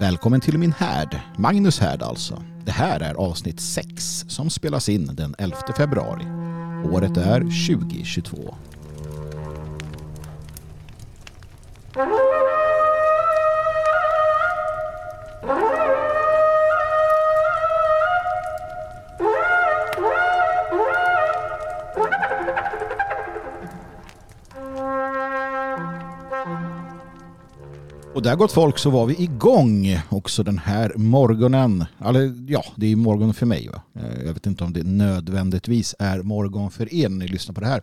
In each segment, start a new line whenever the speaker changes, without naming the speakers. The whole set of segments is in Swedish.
Välkommen till min härd, Magnus härd alltså. Det här är avsnitt 6 som spelas in den 11 februari. Året är 2022. Där gott folk så var vi igång också den här morgonen. Eller ja, det är morgon för mig. Va? Eh, jag vet inte om det nödvändigtvis är morgon för er när ni lyssnar på det här.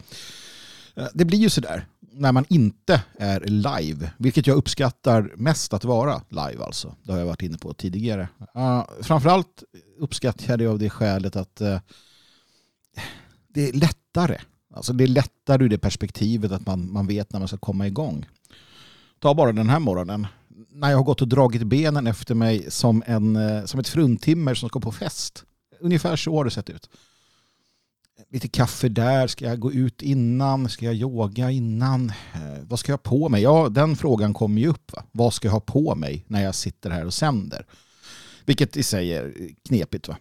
Eh, det blir ju sådär när man inte är live, vilket jag uppskattar mest att vara live alltså. Det har jag varit inne på tidigare. Uh, framförallt uppskattar jag det av det skälet att uh, det är lättare. Alltså det är lättare ur det perspektivet att man, man vet när man ska komma igång. Ta bara den här morgonen. När jag har gått och dragit benen efter mig som, en, eh, som ett fruntimmer som ska på fest. Ungefär så har det sett ut. Lite kaffe där. Ska jag gå ut innan? Ska jag yoga innan? Eh, vad ska jag ha på mig? Ja, den frågan kommer ju upp. Va? Vad ska jag ha på mig när jag sitter här och sänder? Vilket i sig är knepigt. Va?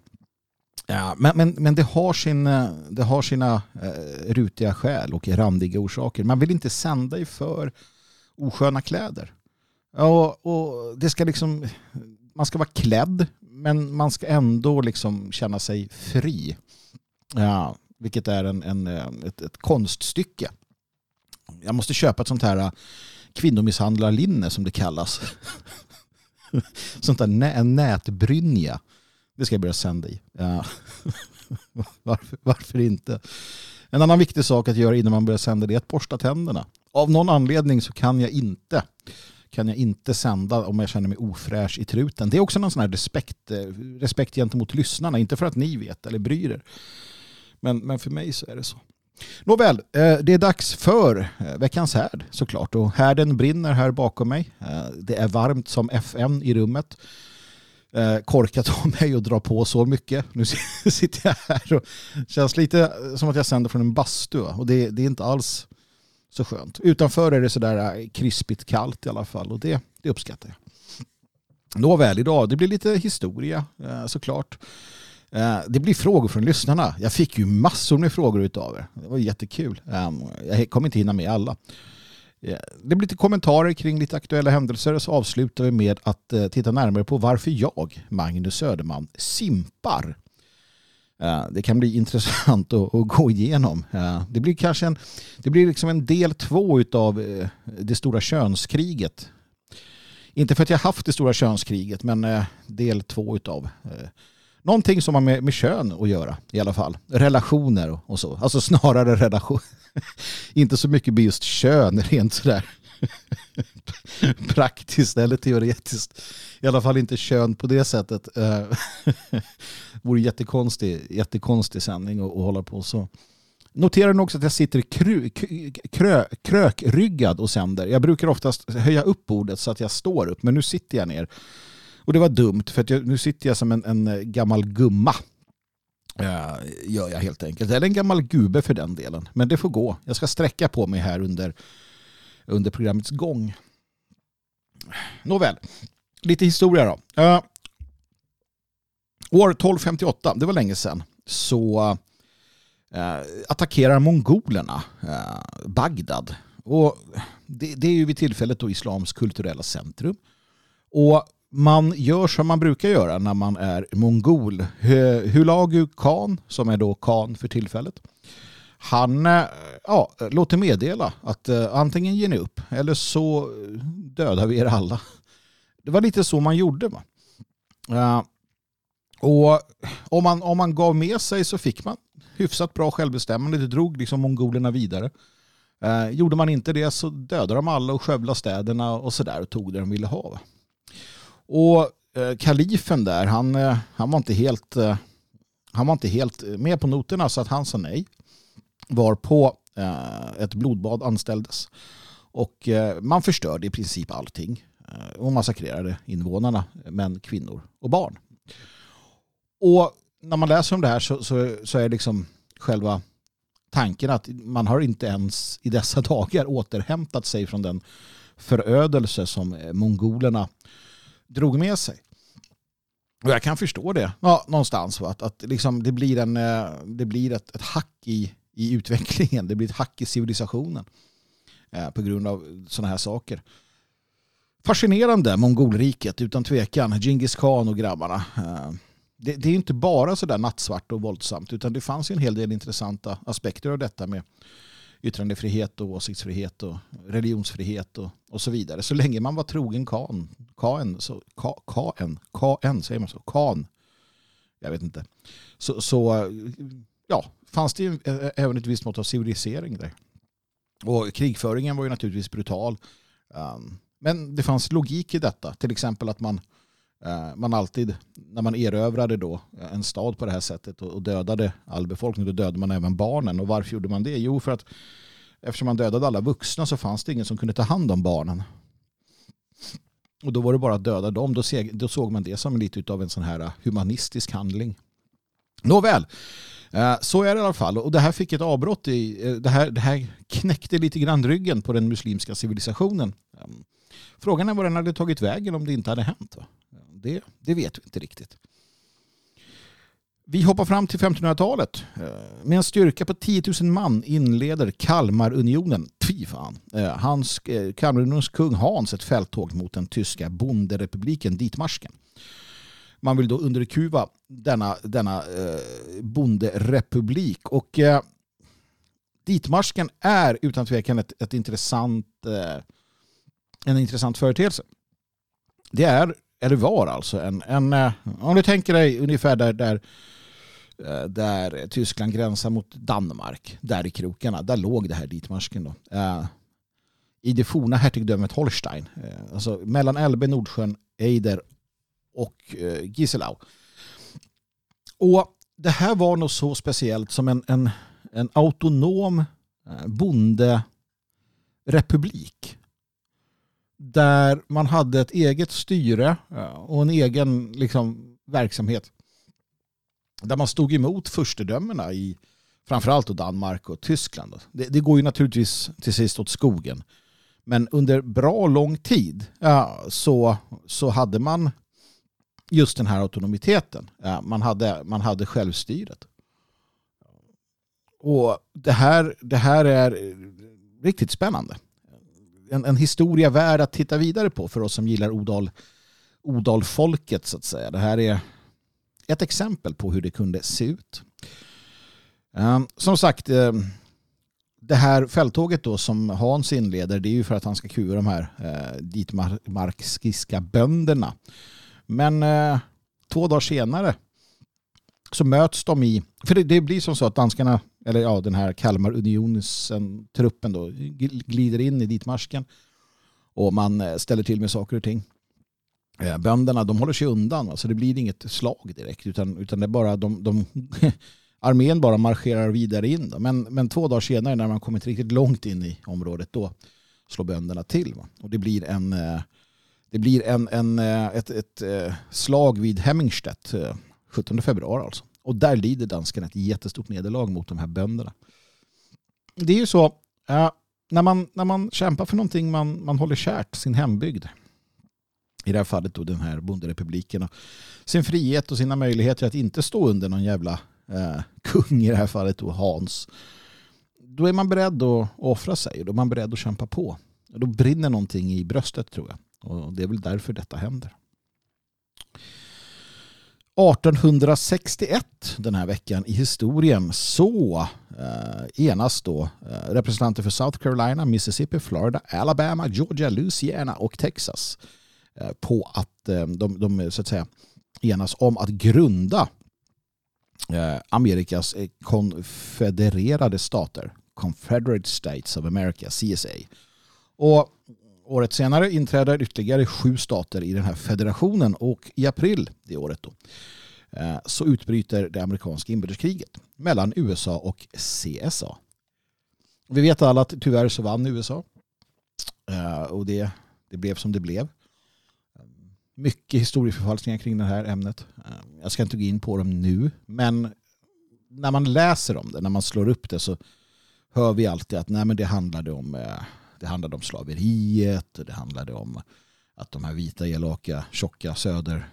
Ja, men, men, men det har, sin, eh, det har sina eh, rutiga skäl och randiga orsaker. Man vill inte sända i för osköna kläder. Och, och det ska liksom, man ska vara klädd men man ska ändå liksom känna sig fri. Ja, vilket är en, en, ett, ett konststycke. Jag måste köpa ett sånt här äh, kvinnomisshandlarlinne som det kallas. sånt där nä, en nätbrynja. Det ska jag börja sända i. Ja. varför, varför inte? En annan viktig sak att göra innan man börjar sända det är att borsta tänderna. Av någon anledning så kan jag inte kan jag inte sända om jag känner mig ofräsch i truten. Det är också någon sån här respekt, eh, respekt gentemot lyssnarna. Inte för att ni vet eller bryr er. Men, men för mig så är det så. Nåväl, eh, det är dags för eh, veckans härd såklart. Och härden brinner här bakom mig. Det är varmt som FN i rummet. Korkat av mig att dra på så mycket. Nu sitter jag här och känns lite som att jag sänder från en bastu. Och det, det är inte alls så skönt. Utanför är det sådär äh, krispigt kallt i alla fall och det, det uppskattar jag. Nåväl, idag det blir lite historia eh, såklart. Eh, det blir frågor från lyssnarna. Jag fick ju massor med frågor utav er. Det var jättekul. Ehm, jag kommer inte hinna med alla. Eh, det blir lite kommentarer kring lite aktuella händelser så avslutar vi med att titta närmare på varför jag, Magnus Söderman, simpar. Eh, det kan bli intressant att, gå igenom. Eh, det blir kanske en, det blir liksom en del två av eh, det stora könskriget. Inte för att jag haft det stora könskriget, men del två av någonting som har med, med kön att göra i alla fall. Relationer och så. Alltså snarare relation. Inte så mycket med just kön rent sådär praktiskt eller teoretiskt. I alla fall inte kön på det sättet. Det eh, vore jättekonstig, jättekonstig sändning att hålla på så. Noterar ni också att jag sitter krö, krö, krökryggad och sänder. Jag brukar oftast höja upp bordet så att jag står upp, men nu sitter jag ner. Och det var dumt, för att jag, nu sitter jag som en, en gammal gumma. Ja, gör jag helt enkelt. Eller en gammal gube för den delen. Men det får gå. Jag ska sträcka på mig här under under programmets gång. Nåväl, lite historia då. Uh, år 1258, det var länge sedan, så uh, attackerar mongolerna uh, Bagdad. Och det, det, är ju vid tillfället då islams kulturella centrum. Och man gör som man brukar göra när man är mongol. Hulagu Khan, som är då Khan för tillfället, han eh, ja, låter meddela att eh, antingen ger ni upp eller så dödar vi er alla. Det var lite så man gjorde. Va? Eh, och om man, om man gav med sig så fick man hyfsat bra självbestämmande. Det drog liksom mongolerna vidare. Gjorde man inte det så dödade de alla och skövlade städerna och sådär och tog det de ville ha. Va? Och kalifen där, han, han, var inte helt, han var inte helt med på noterna så att han sa nej varpå eh, ett blodbad anställdes. Och eh, man förstörde i princip allting eh, och massakrerade invånarna, män, kvinnor och barn. Och när man läser om det här så, så, så är liksom själva tanken att man har inte ens i dessa dagar återhämtat sig från den förödelse som eh, mongolerna drog med sig. Och jag kan förstå det ja, någonstans. Va? Att, att liksom det blir, en, eh, det blir ett, ett hack i, i utvecklingen. Det blir ett hack i civilisationen eh, på grund av sådana här saker. Fascinerande, mongolriket utan tvekan. Genghis khan och grabbarna. Eh, det, det, är inte bara sådär nattsvart och våldsamt utan det fanns en hel del intressanta aspekter av detta med yttrandefrihet och åsiktsfrihet och religionsfrihet och, och så vidare. Så länge man var trogen kan, kan, så, ka, kan, kan, säger man så, kan, jag vet inte, så, så ja, fanns det ju eh, eh, även ett visst mått av civilisering där. Och krigföringen var ju naturligtvis brutal. Ehm, men det fanns logik i detta. Till exempel att man, eh, man alltid, när man erövrade då en stad på det här sättet och dödade all befolkning, då dödade man även barnen. Och varför gjorde man det? Jo, för att eftersom man dödade alla vuxna så fanns det ingen som kunde ta hand om barnen. Och då var det bara att döda dem. Då, såg man det som lite av en sån här humanistisk handling. Nåväl, Eh, så är det i alla fall. Och det här fick ett avbrott i, eh, det här, det här knäckte lite grann ryggen på den muslimska civilisationen. Ehm, frågan är var den hade tagit vägen om det inte hade hänt. Det, det vet vi inte riktigt. Vi hoppar fram till 1500-talet. Eh, med en styrka på 10 000 man inleder Kalmarunionen, fy fan, hans, Kalmarunionens kung Hans ett fälttåg mot den tyska bonderepubliken Ditmarsken man vill då underkuva denna, denna eh, bonderepublik. Och eh, ditmarsken är utan tvekan ett, ett intressant, eh, en intressant företeelse. Det är, eller var alltså, en, en eh, om du tänker dig ungefär där, där eh, där Tyskland gränsar mot Danmark, där i krokarna, där låg det här ditmarsken. Då. Eh, I det forna hertigdömet Holstein, eh, alltså mellan Elbe, Nordsjön, Eider och eh, Giselau. Och det här var nog så speciellt som en, en, en autonom eh, bonderepublik. Där man hade ett eget styre eh, och en egen liksom, verksamhet. Där man stod emot furstedömena i framförallt Danmark och Tyskland. Det, det, går ju naturligtvis till sist åt skogen. Men under bra lång tid ja, så, så hade man just den här autonomiteten. Man hade, man hade självstyret. Och det här, det här är riktigt spännande. En, en historia värd att titta vidare på för oss som gillar Odal, Odalfolket så att säga. Det här är ett exempel på hur det kunde se ut. Ehm, som sagt, ehm, det här fälttåget då som Hans inleder det är ju för att han ska kuva de här eh, ditmarkiska bönderna men eh, två dagar senare så möts de i, för det, det, blir som så att danskarna, eller ja den här Kalmar Unionsen eh, truppen då, glider in i ditmarsken och man eh, ställer till med saker och ting. Eh, bönderna de håller sig undan, så det blir inget slag direkt utan, utan det är bara de, de armén bara marscherar vidare in. Då. Men, men två dagar senare när man kommit riktigt långt in i området då slår bönderna till. Va? Och det blir en eh, det blir en, en, eh, ett, ett eh, slag vid Hemmingstedt 17 eh, februari alltså. Och där lider danskarna ett jättestort nederlag mot de här bönderna. Det är ju så, när, man, när man kämpar för någonting man, man håller kärt, sin hembygd, i det här fallet då den här bonderepubliken, och sin frihet och sina möjligheter att inte stå under någon jävla eh, kung, i det här fallet då Hans, då är man beredd att offra sig och då är man beredd att kämpa på. Då brinner någonting i bröstet tror jag. Och det är väl därför detta händer. 1861 den här veckan i historien så eh, enas då eh, representanter för South Carolina, Mississippi, Florida, Alabama, Georgia, Louisiana och Texas eh, på att eh, de, de så att säga enas om att grunda eh, Amerikas konfedererade stater, Confederate States of America, CSA. Och Året senare inträder ytterligare sju stater i den här federationen och i april det året då, eh, så utbryter det amerikanska inbördeskriget mellan USA och CSA. Vi vet alla att tyvärr så vann USA eh, och det, det blev som det blev. Mycket historieförfalskningar kring det här ämnet. Eh, jag ska inte gå in på dem nu men när man läser om det, när man slår upp det så hör vi alltid att nej, men det handlade om det handlade om slaveriet, och det handlade om att de här vita, elaka, tjocka söder,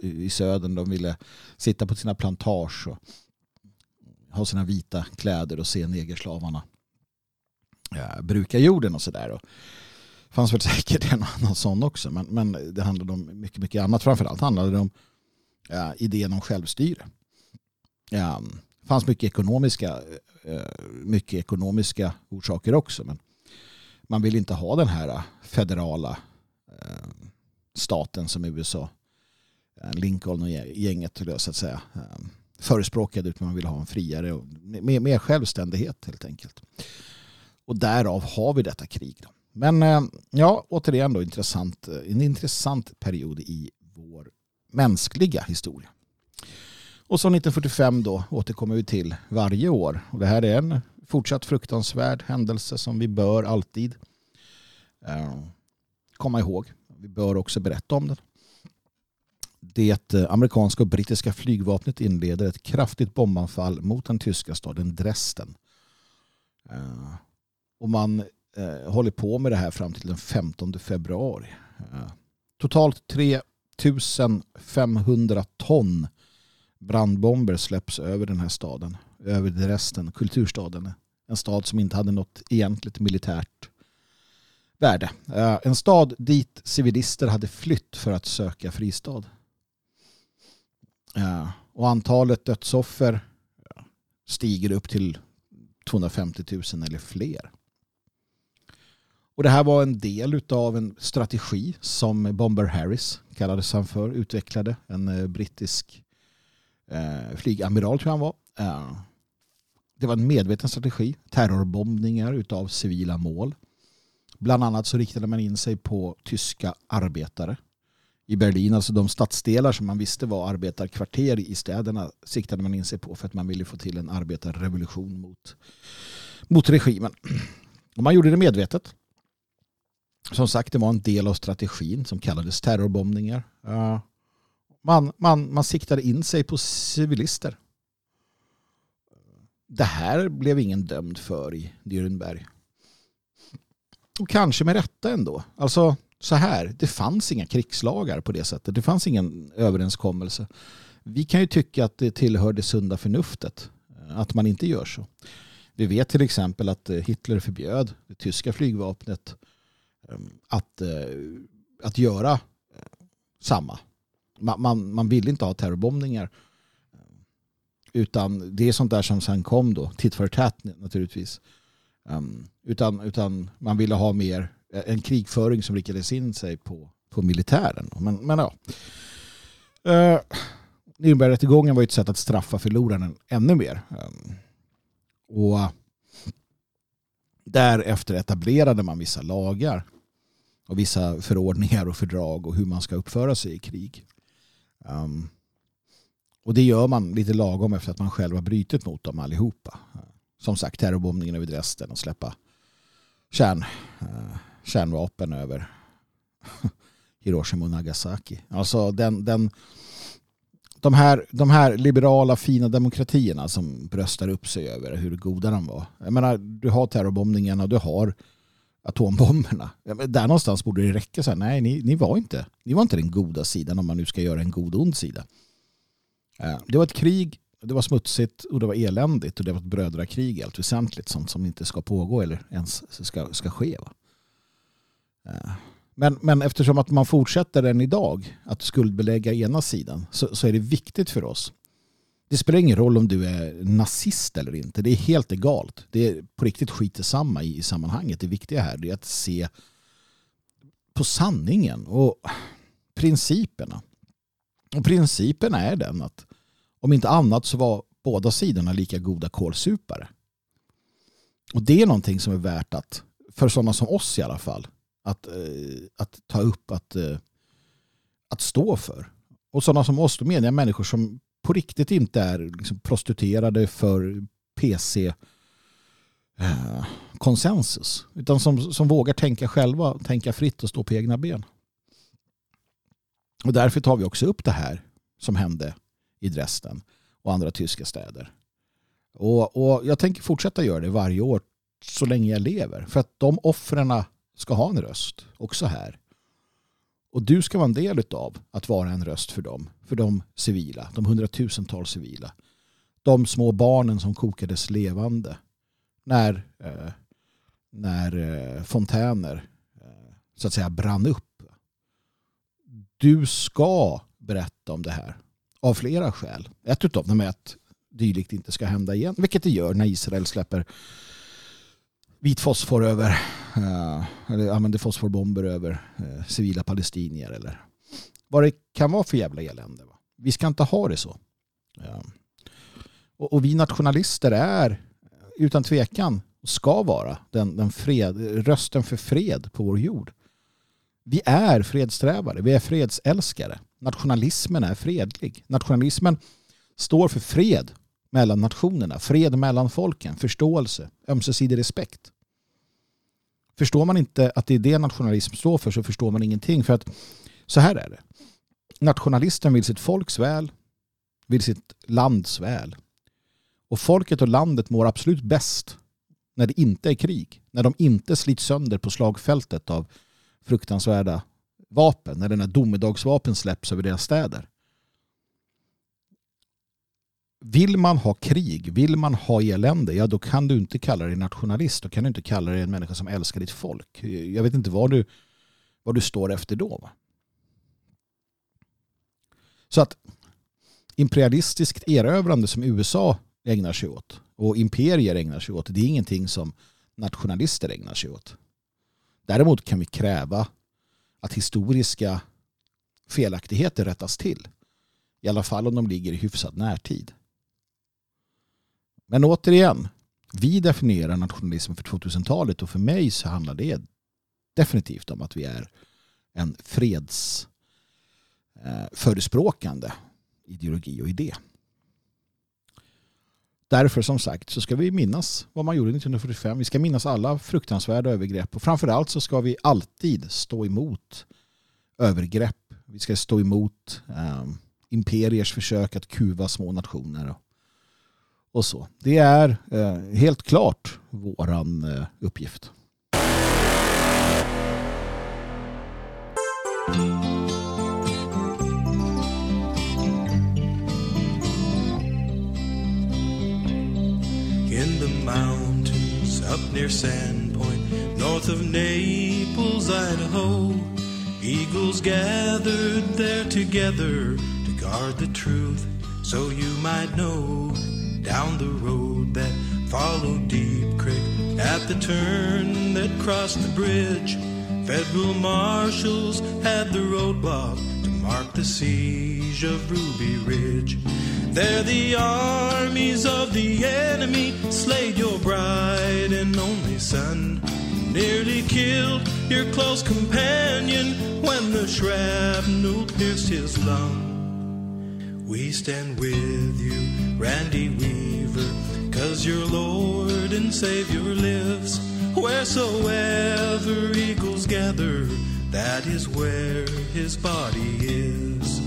i södern de ville sitta på sina plantage och ha sina vita kläder och se negerslavarna ja, bruka jorden och sådär. Det fanns väl säkert en annan sån också men, men det handlade om mycket, mycket annat. Framförallt handlade det om ja, idén om självstyre. Ja, det fanns mycket ekonomiska, mycket ekonomiska orsaker också men man vill inte ha den här eh, federala eh, staten som USA eh, Lincoln och gänget så att säga förespråkade utan man vill ha en friare och mer, mer självständighet helt enkelt. Och därav har vi detta krig. Då. Men ja, återigen då intressant, en intressant period i vår mänskliga historia. Och så 1945 då återkommer vi till varje år. Och det här är en fortsatt fruktansvärd händelse som vi bör alltid eh, komma ihåg. Vi bör också berätta om den. Det amerikanska och brittiska flygvapnet inleder ett kraftigt bombanfall mot den tyska staden Dresden. Eh, och man eh, håller på med det här fram till den 15 februari. Totalt 3500 ton brandbomber släpps över den här staden. Över resten. kulturstaden. En stad som inte hade något egentligt militärt värde. Eh, en stad dit civilister hade flytt för att söka fristad. Eh, och antalet dödsoffer eh, stiger upp till 250 000 eller fler. Och det här var en del av en strategi som Bomber Harris kallades han för, utvecklade. En brittisk eh, flygamiral tror jag han var. Eh, det var en medveten strategi. Terrorbombningar av civila mål. Bland annat så riktade man in sig på tyska arbetare i Berlin. Alltså de stadsdelar som man visste var arbetarkvarter i städerna siktade man in sig på för att man ville få till en arbetarrevolution mot, mot regimen. Och man gjorde det medvetet. Som sagt, det var en del av strategin som kallades terrorbombningar. Man, man, man siktade in sig på civilister. Det här blev ingen dömd för i Nürnberg. Och kanske med rätta ändå. Alltså så här, det fanns inga krigslagar på det sättet. Det fanns ingen överenskommelse. Vi kan ju tycka att det tillhör det sunda förnuftet eh, att man inte gör så. Vi vet till exempel att eh, Hitler förbjöd det tyska flygvapnet ehm, att, eh, att göra samma man, man, man ville inte ha terrorbombningar. Utan det är sånt där som sen kom då, titt för tätt naturligtvis. Um, utan, utan man ville ha mer eh, en krigföring som riktades in sig på, på militären. Men, men ja. Uh, Nürnbergrättegången var ett sätt att straffa förloraren ännu mer. Um, och därefter etablerade man vissa lagar och vissa förordningar och fördrag och hur man ska uppföra sig i krig. Um, och det gör man lite lagom efter att man själv har brytit mot dem allihopa. Som sagt, terrorbombningen över Dresden och släppa kärn, eh, kärnvapen över Hiroshima och Nagasaki. Alltså den, den, de, här, de här liberala fina demokratierna som bröstar upp sig över hur goda de var. Jag menar, du har terrorbombningarna och du har atombomberna. Där någonstans borde det räcka. Så här, nej, ni, ni, var inte, ni var inte den goda sidan om man nu ska göra en god ond sida. Det var ett krig, det var smutsigt och det var eländigt och det var ett brödrakrig allt väsentligt. Sånt som inte ska pågå eller ens ska, ska ske. Va? Men, men eftersom att man fortsätter än idag att skuldbelägga ena sidan så, så är det viktigt för oss det spelar ingen roll om du är nazist eller inte. Det är helt egalt. Det är på riktigt skit samma i sammanhanget. Det viktiga här är att se på sanningen och principerna. Och principen är den att om inte annat så var båda sidorna lika goda kålsupare. Och det är någonting som är värt att, för sådana som oss i alla fall, att, eh, att ta upp, att, eh, att stå för. Och sådana som oss, då menar jag människor som på riktigt inte är liksom prostituerade för PC-konsensus. Eh, Utan som, som vågar tänka själva, tänka fritt och stå på egna ben. Och därför tar vi också upp det här som hände i Dresden och andra tyska städer. Och, och jag tänker fortsätta göra det varje år så länge jag lever. För att de offren ska ha en röst också här. Och du ska vara en del av att vara en röst för dem. För de civila, de hundratusentals civila. De små barnen som kokades levande. När, eh, när eh, fontäner eh, så att säga brann upp. Du ska berätta om det här. Av flera skäl. Ett av dem är att dylikt inte ska hända igen. Vilket det gör när Israel släpper vit fosfor över, eh, eller använder fosforbomber över eh, civila palestinier eller vad det kan vara för jävla elände. Va? Vi ska inte ha det så. Eh, och, och, vi nationalister är utan tvekan ska vara den, den fred, rösten för fred på vår jord. Vi är fredssträvare, vi är fredsälskare. Nationalismen är fredlig. Nationalismen står för fred mellan nationerna, fred mellan folken, förståelse, ömsesidig respekt. Förstår man inte att det är det nationalism står för så förstår man ingenting. För att så här är det. Nationalisten vill sitt folks väl, vill sitt lands väl. Och folket och landet mår absolut bäst när det inte är krig. När de inte slits sönder på slagfältet av fruktansvärda vapen. När den här domedagsvapen släpps över deras städer vill man ha krig, vill man ha elände, ja då kan du inte kalla dig nationalist. Då kan du inte kalla dig en människa som älskar ditt folk. Jag vet inte vad du, vad du står efter då. Va? Så att imperialistiskt erövrande som USA ägnar sig åt och imperier ägnar sig åt, det är ingenting som nationalister ägnar sig åt. Däremot kan vi kräva att historiska felaktigheter rättas till. I alla fall om de ligger i hyfsad närtid. Men återigen, vi definierar nationalism för 2000-talet och för mig så handlar det definitivt om att vi är en fredsförespråkande eh, ideologi och idé. Därför som sagt så ska vi minnas vad man gjorde 1945. Vi ska minnas alla fruktansvärda övergrepp och framförallt så ska vi alltid stå emot övergrepp. Vi ska stå emot eh, imperiers försök att kuva små nationer och så. Det är eh, helt klart våran eh, uppgift. Near Sandpoint, north of Naples, Idaho, eagles gathered there together to guard the truth so you might know down the road that followed Deep Creek. At the turn that crossed the bridge, federal marshals had the roadblock to mark the siege of Ruby Ridge. There the armies of the enemy slayed your bride and only son. Nearly killed your close companion when the shrapnel pierced his lung. We stand with you, Randy Weaver, cause your Lord and Savior lives. Wheresoever eagles gather, that is where his body is.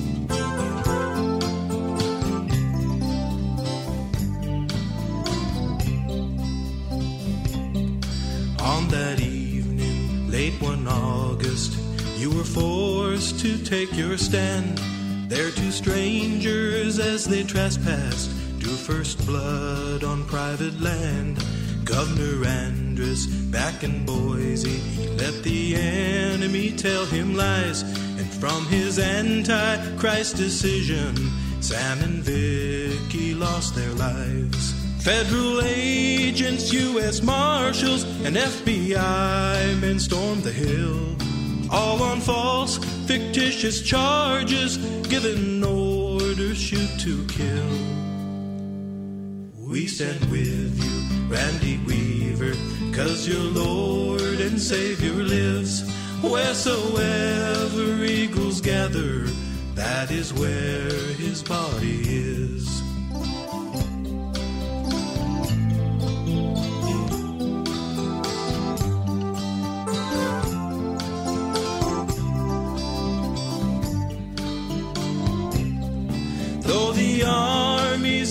Forced to take your stand there two strangers as they trespassed drew first blood on private land. Governor Andrus back in Boise, let the enemy tell him lies. And from his anti-Christ decision, Sam and Vicky lost their lives. Federal agents, U.S. Marshals, and FBI men stormed the hill all on false, fictitious charges, giving orders shoot to kill. We stand with you, Randy Weaver, cause your Lord and Savior lives. Wheresoever eagles gather, that is where his body is.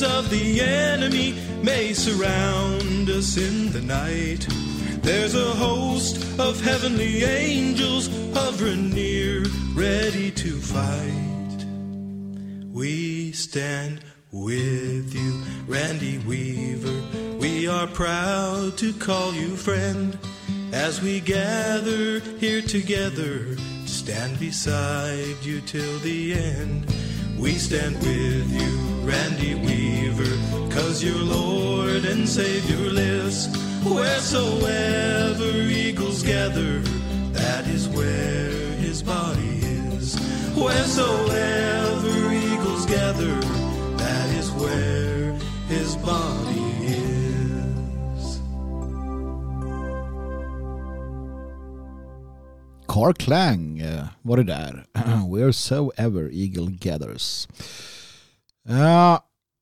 Of the enemy may surround us in the night.
There's a host of heavenly angels hovering near, ready to fight. We stand with you, Randy Weaver. We are proud to call you friend as we gather here together. Stand beside you till the end. We stand with you, Randy Weaver, cause your Lord and Savior lives. Wheresoever eagles gather, that is where his body is. Wheresoever eagles gather, that is where his body
Car Clang eh, var det där. Wheresoever Eagle Gathers.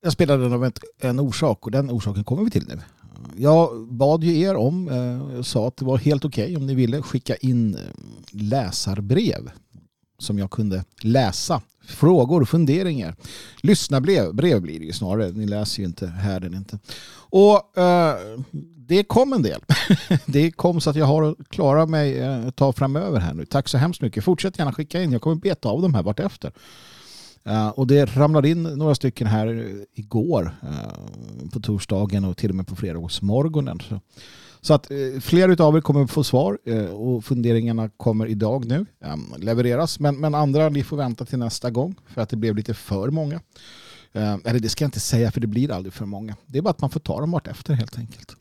Jag spelade den av ett, en orsak och den orsaken kommer vi till nu. Jag bad ju er om, eh, jag sa att det var helt okej okay om ni ville skicka in eh, läsarbrev som jag kunde läsa. Frågor, funderingar. Lyssnarbrev brev blir det ju snarare. Ni läser ju inte härden inte. Och eh, det kom en del. det kom så att jag har att klara mig eh, ett tag framöver här nu. Tack så hemskt mycket. Fortsätt gärna skicka in. Jag kommer beta av dem här vartefter. Uh, och det ramlade in några stycken här igår uh, på torsdagen och till och med på fredagsmorgonen. Så, så att eh, fler flera av er kommer få svar eh, och funderingarna kommer idag nu ehm, levereras. Men, men andra ni får vänta till nästa gång för att det blev lite för många. Ehm, eller det ska jag inte säga för det blir aldrig för många. Det är bara att man får ta dem vartefter helt enkelt.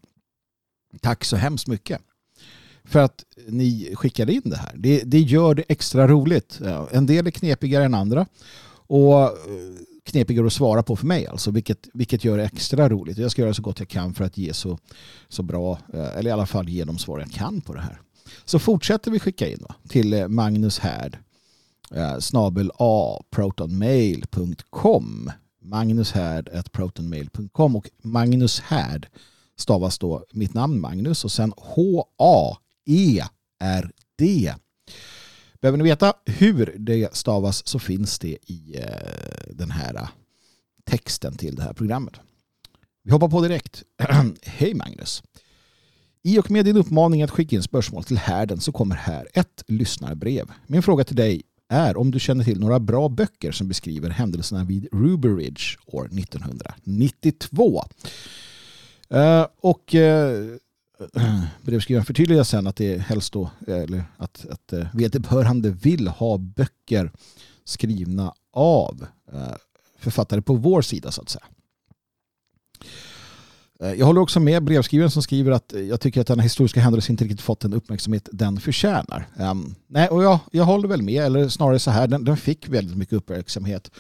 Tack så hemskt mycket för att ni skickade in det här. Det, det gör det extra roligt. Ehm, en del är knepigare än andra och eh, knepigare att svara på för mig alltså, vilket, vilket gör det extra roligt. Jag ska göra så gott jag kan för att ge så, så bra, eh, eller i alla fall ge de svar jag kan på det här. Så fortsätter vi skicka in va, till eh, Magnus Härd eh, snabel a protonmail.com Magnus Härd protonmail.com och Magnus Härd stavas då mitt namn Magnus och sen H-A-E-R-D Behöver ni veta hur det stavas så finns det i eh, den här eh, texten till det här programmet. Vi hoppar på direkt. Hej Magnus. I och med din uppmaning att skicka in spörsmål till härden så kommer här ett lyssnarbrev. Min fråga till dig är om du känner till några bra böcker som beskriver händelserna vid Ruby Ridge år 1992. Uh, eh, och uh, Eh, brevskrivaren förtydligar sen att det är helst då, eh, eller att, att eh, vederbörande vill ha böcker skrivna av författare på vår sida så att säga. Jag håller också med brevskrivaren som skriver att jag tycker att den historiska händelsen inte riktigt fått den uppmärksamhet den förtjänar. Um, nej, och jag, jag håller väl med, eller snarare så här, den, den fick väldigt mycket uppmärksamhet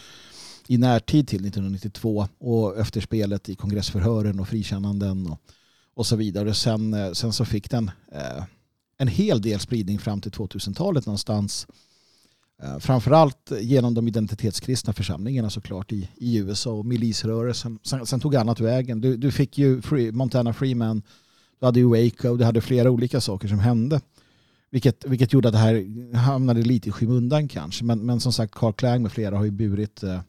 i närtid till 1992 och efter spelet i kongressförhören och frikännanden och och så vidare. Sen, eh, sen så fick den eh, en hel del spridning fram till 2000-talet någonstans. Eh, framförallt genom de identitetskristna församlingarna såklart i, i USA och milisrörelsen. Sen, sen tog annat vägen. Du, du fick ju Free, Montana Freeman, du hade ju Waco, du hade flera olika saker som hände. Vilket, vilket gjorde att det här hamnade lite i skymundan kanske. Men, men som sagt, Carl Klang med flera har ju burit eh,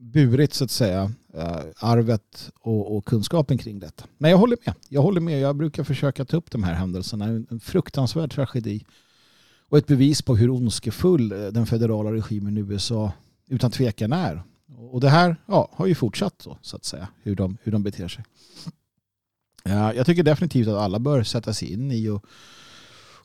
burit så att säga eh, arvet och, och, kunskapen kring detta. Men jag håller med. Jag håller med. Jag brukar försöka ta upp de här händelserna. En fruktansvärd tragedi och ett bevis på hur ondskefull eh, den federala regimen i USA utan tvekan är. Och det här ja, har ju fortsatt så, så att säga, hur de, hur de beter sig. Eh, jag tycker definitivt att alla bör sätta sig in i och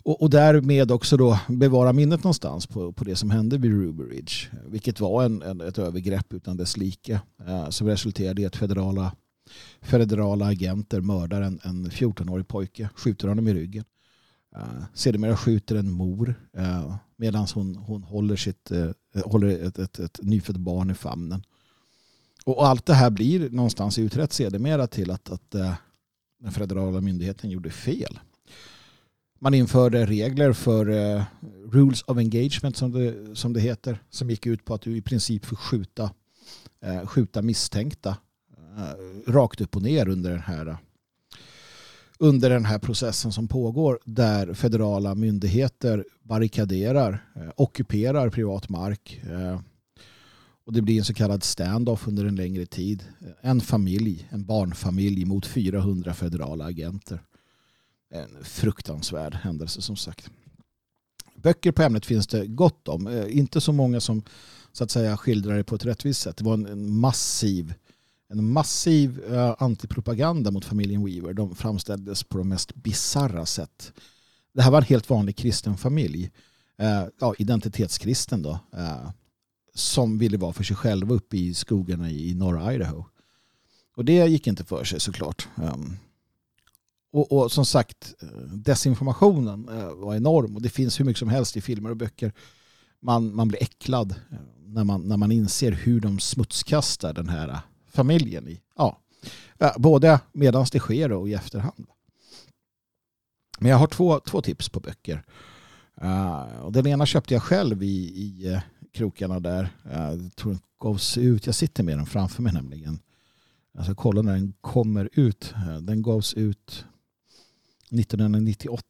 och, och därmed också då bevara minnet någonstans på, på det som hände vid Ruby Ridge. Vilket var en, en ett övergrepp utan dess like. Eh, som resulterade i att federala, federala agenter mördar en, en 14-årig pojke. Skjuter honom i ryggen. Eh, sedermera skjuter en mor eh, medan hon, hon håller, sitt, eh, håller ett, ett, ett nyfött barn i famnen. Och allt det här blir någonstans utrett sedermera till att, att eh, den federala myndigheten gjorde fel. Man införde regler för uh, rules of engagement som det, som det heter. Som gick ut på att du i princip får skjuta, uh, skjuta misstänkta uh, rakt upp och ner under den här under den här processen som pågår där federala myndigheter barrikaderar, ockuperar privat mark och det blir en så kallad standoff under en längre tid. En familj, en barnfamilj mot 400 federala agenter en fruktansvärd händelse som sagt. Böcker på ämnet finns det gott om. Eh, inte så många som så att säga skildrar det på ett rättvist sätt. Det var en massiv en massiv uh, antipropaganda mot familjen Weaver. De framställdes på de mest bizarra sätt. Det här var en helt vanlig kristen familj. Uh, ja, identitetskristen då. Uh, som ville vara för sig själva uppe i skogarna i, i norra Idaho. Och det gick inte för sig såklart. Um, och, och, som sagt, desinformationen eh, var enorm och det finns hur mycket som helst i filmer och böcker. Man, man blir äcklad eh, när man, när man inser hur de smutskastar den här eh, familjen i. Ja, både medan det sker och i efterhand. Men jag har två, två tips på böcker. Uh, och den ena köpte jag själv i, i uh, krokarna där. Uh, jag tror den gavs ut, jag sitter med den framför mig nämligen. Jag ska kolla när den kommer ut. den gavs ut 1998.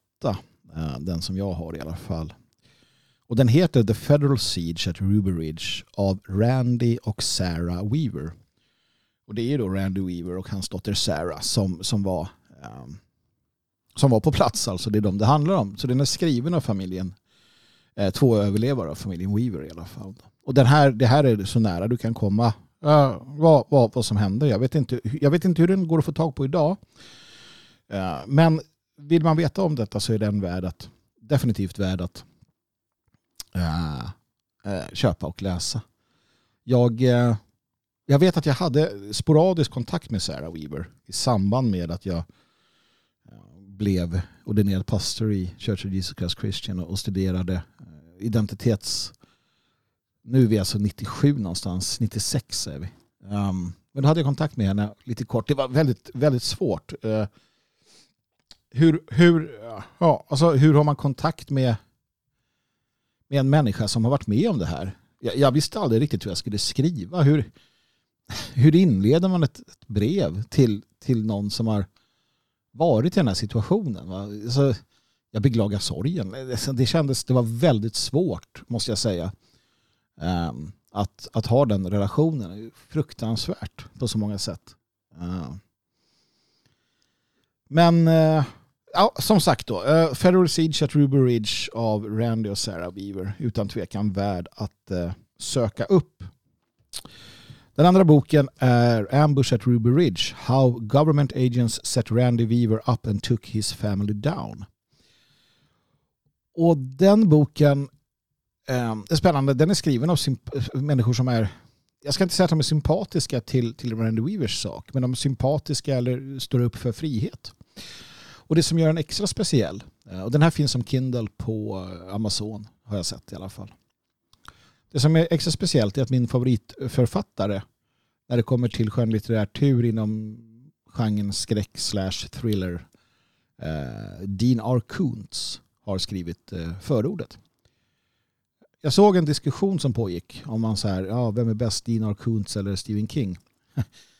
Eh, den som jag har i alla fall. Och den heter The Federal Siege at Ruby Ridge av Randy och Sarah Weaver. Och det är då Randy Weaver och hans dotter Sarah som, som, var, um, som var på plats. Alltså det är de det handlar om. Så den är skriven av familjen. Eh, två överlevare av familjen Weaver i alla fall. Och den här, det här är så nära du kan komma uh, vad, vad, vad som händer. Jag vet, inte, jag vet inte hur den går att få tag på idag. Uh, men vill man veta om detta så är den värd att, definitivt värd att äh, köpa och läsa. Jag eh, jag vet att jag hade sporadisk kontakt med Sarah Weaver i samband med att jag blev ordinerad pastor i Church of Jesus Christ Christian och studerade identitets... Nu är vi alltså 97 någonstans, 96 är vi. Um, men då hade jag kontakt med henne lite kort. Det var väldigt, väldigt svårt. Hur, hur, ja, alltså, hur har man kontakt med, med en människa som har varit med om det här? Jag, jag visste aldrig riktigt hur jag skulle skriva. Hur, hur inleder man ett, ett, brev till, till någon som har varit i den här situationen? Alltså, jag beklagar sorgen. Alltså, det kändes, det var väldigt svårt måste jag säga. Um, att, att ha den relationen. Fruktansvärt på så många sätt. Uh. Men eh, ja, som sagt då. Eh, Federal Siege at Ruby Ridge av Randy och Sarah Weaver. Utan tvekan värd att eh, söka upp. Den andra boken är Ambush at Ruby Ridge. How government agents set Randy Weaver up and took his family down. Och den boken eh, är spännande. Den är skriven av människor som är jag ska inte säga att de är sympatiska till, till Randy Weavers sak, men de är sympatiska eller står upp för frihet. Och det som gör den extra speciell, eh, och den här finns som Kindle på eh, Amazon har jag sett i alla fall. Det som är extra speciellt är att min favoritförfattare när det kommer till skönlitteratur inom genren skräck slash thriller eh, Dean R. Koontz har skrivit förordet. Jag såg en diskussion som pågick om man så här, ja, vem är bäst, Dean R. Koontz eller Stephen King?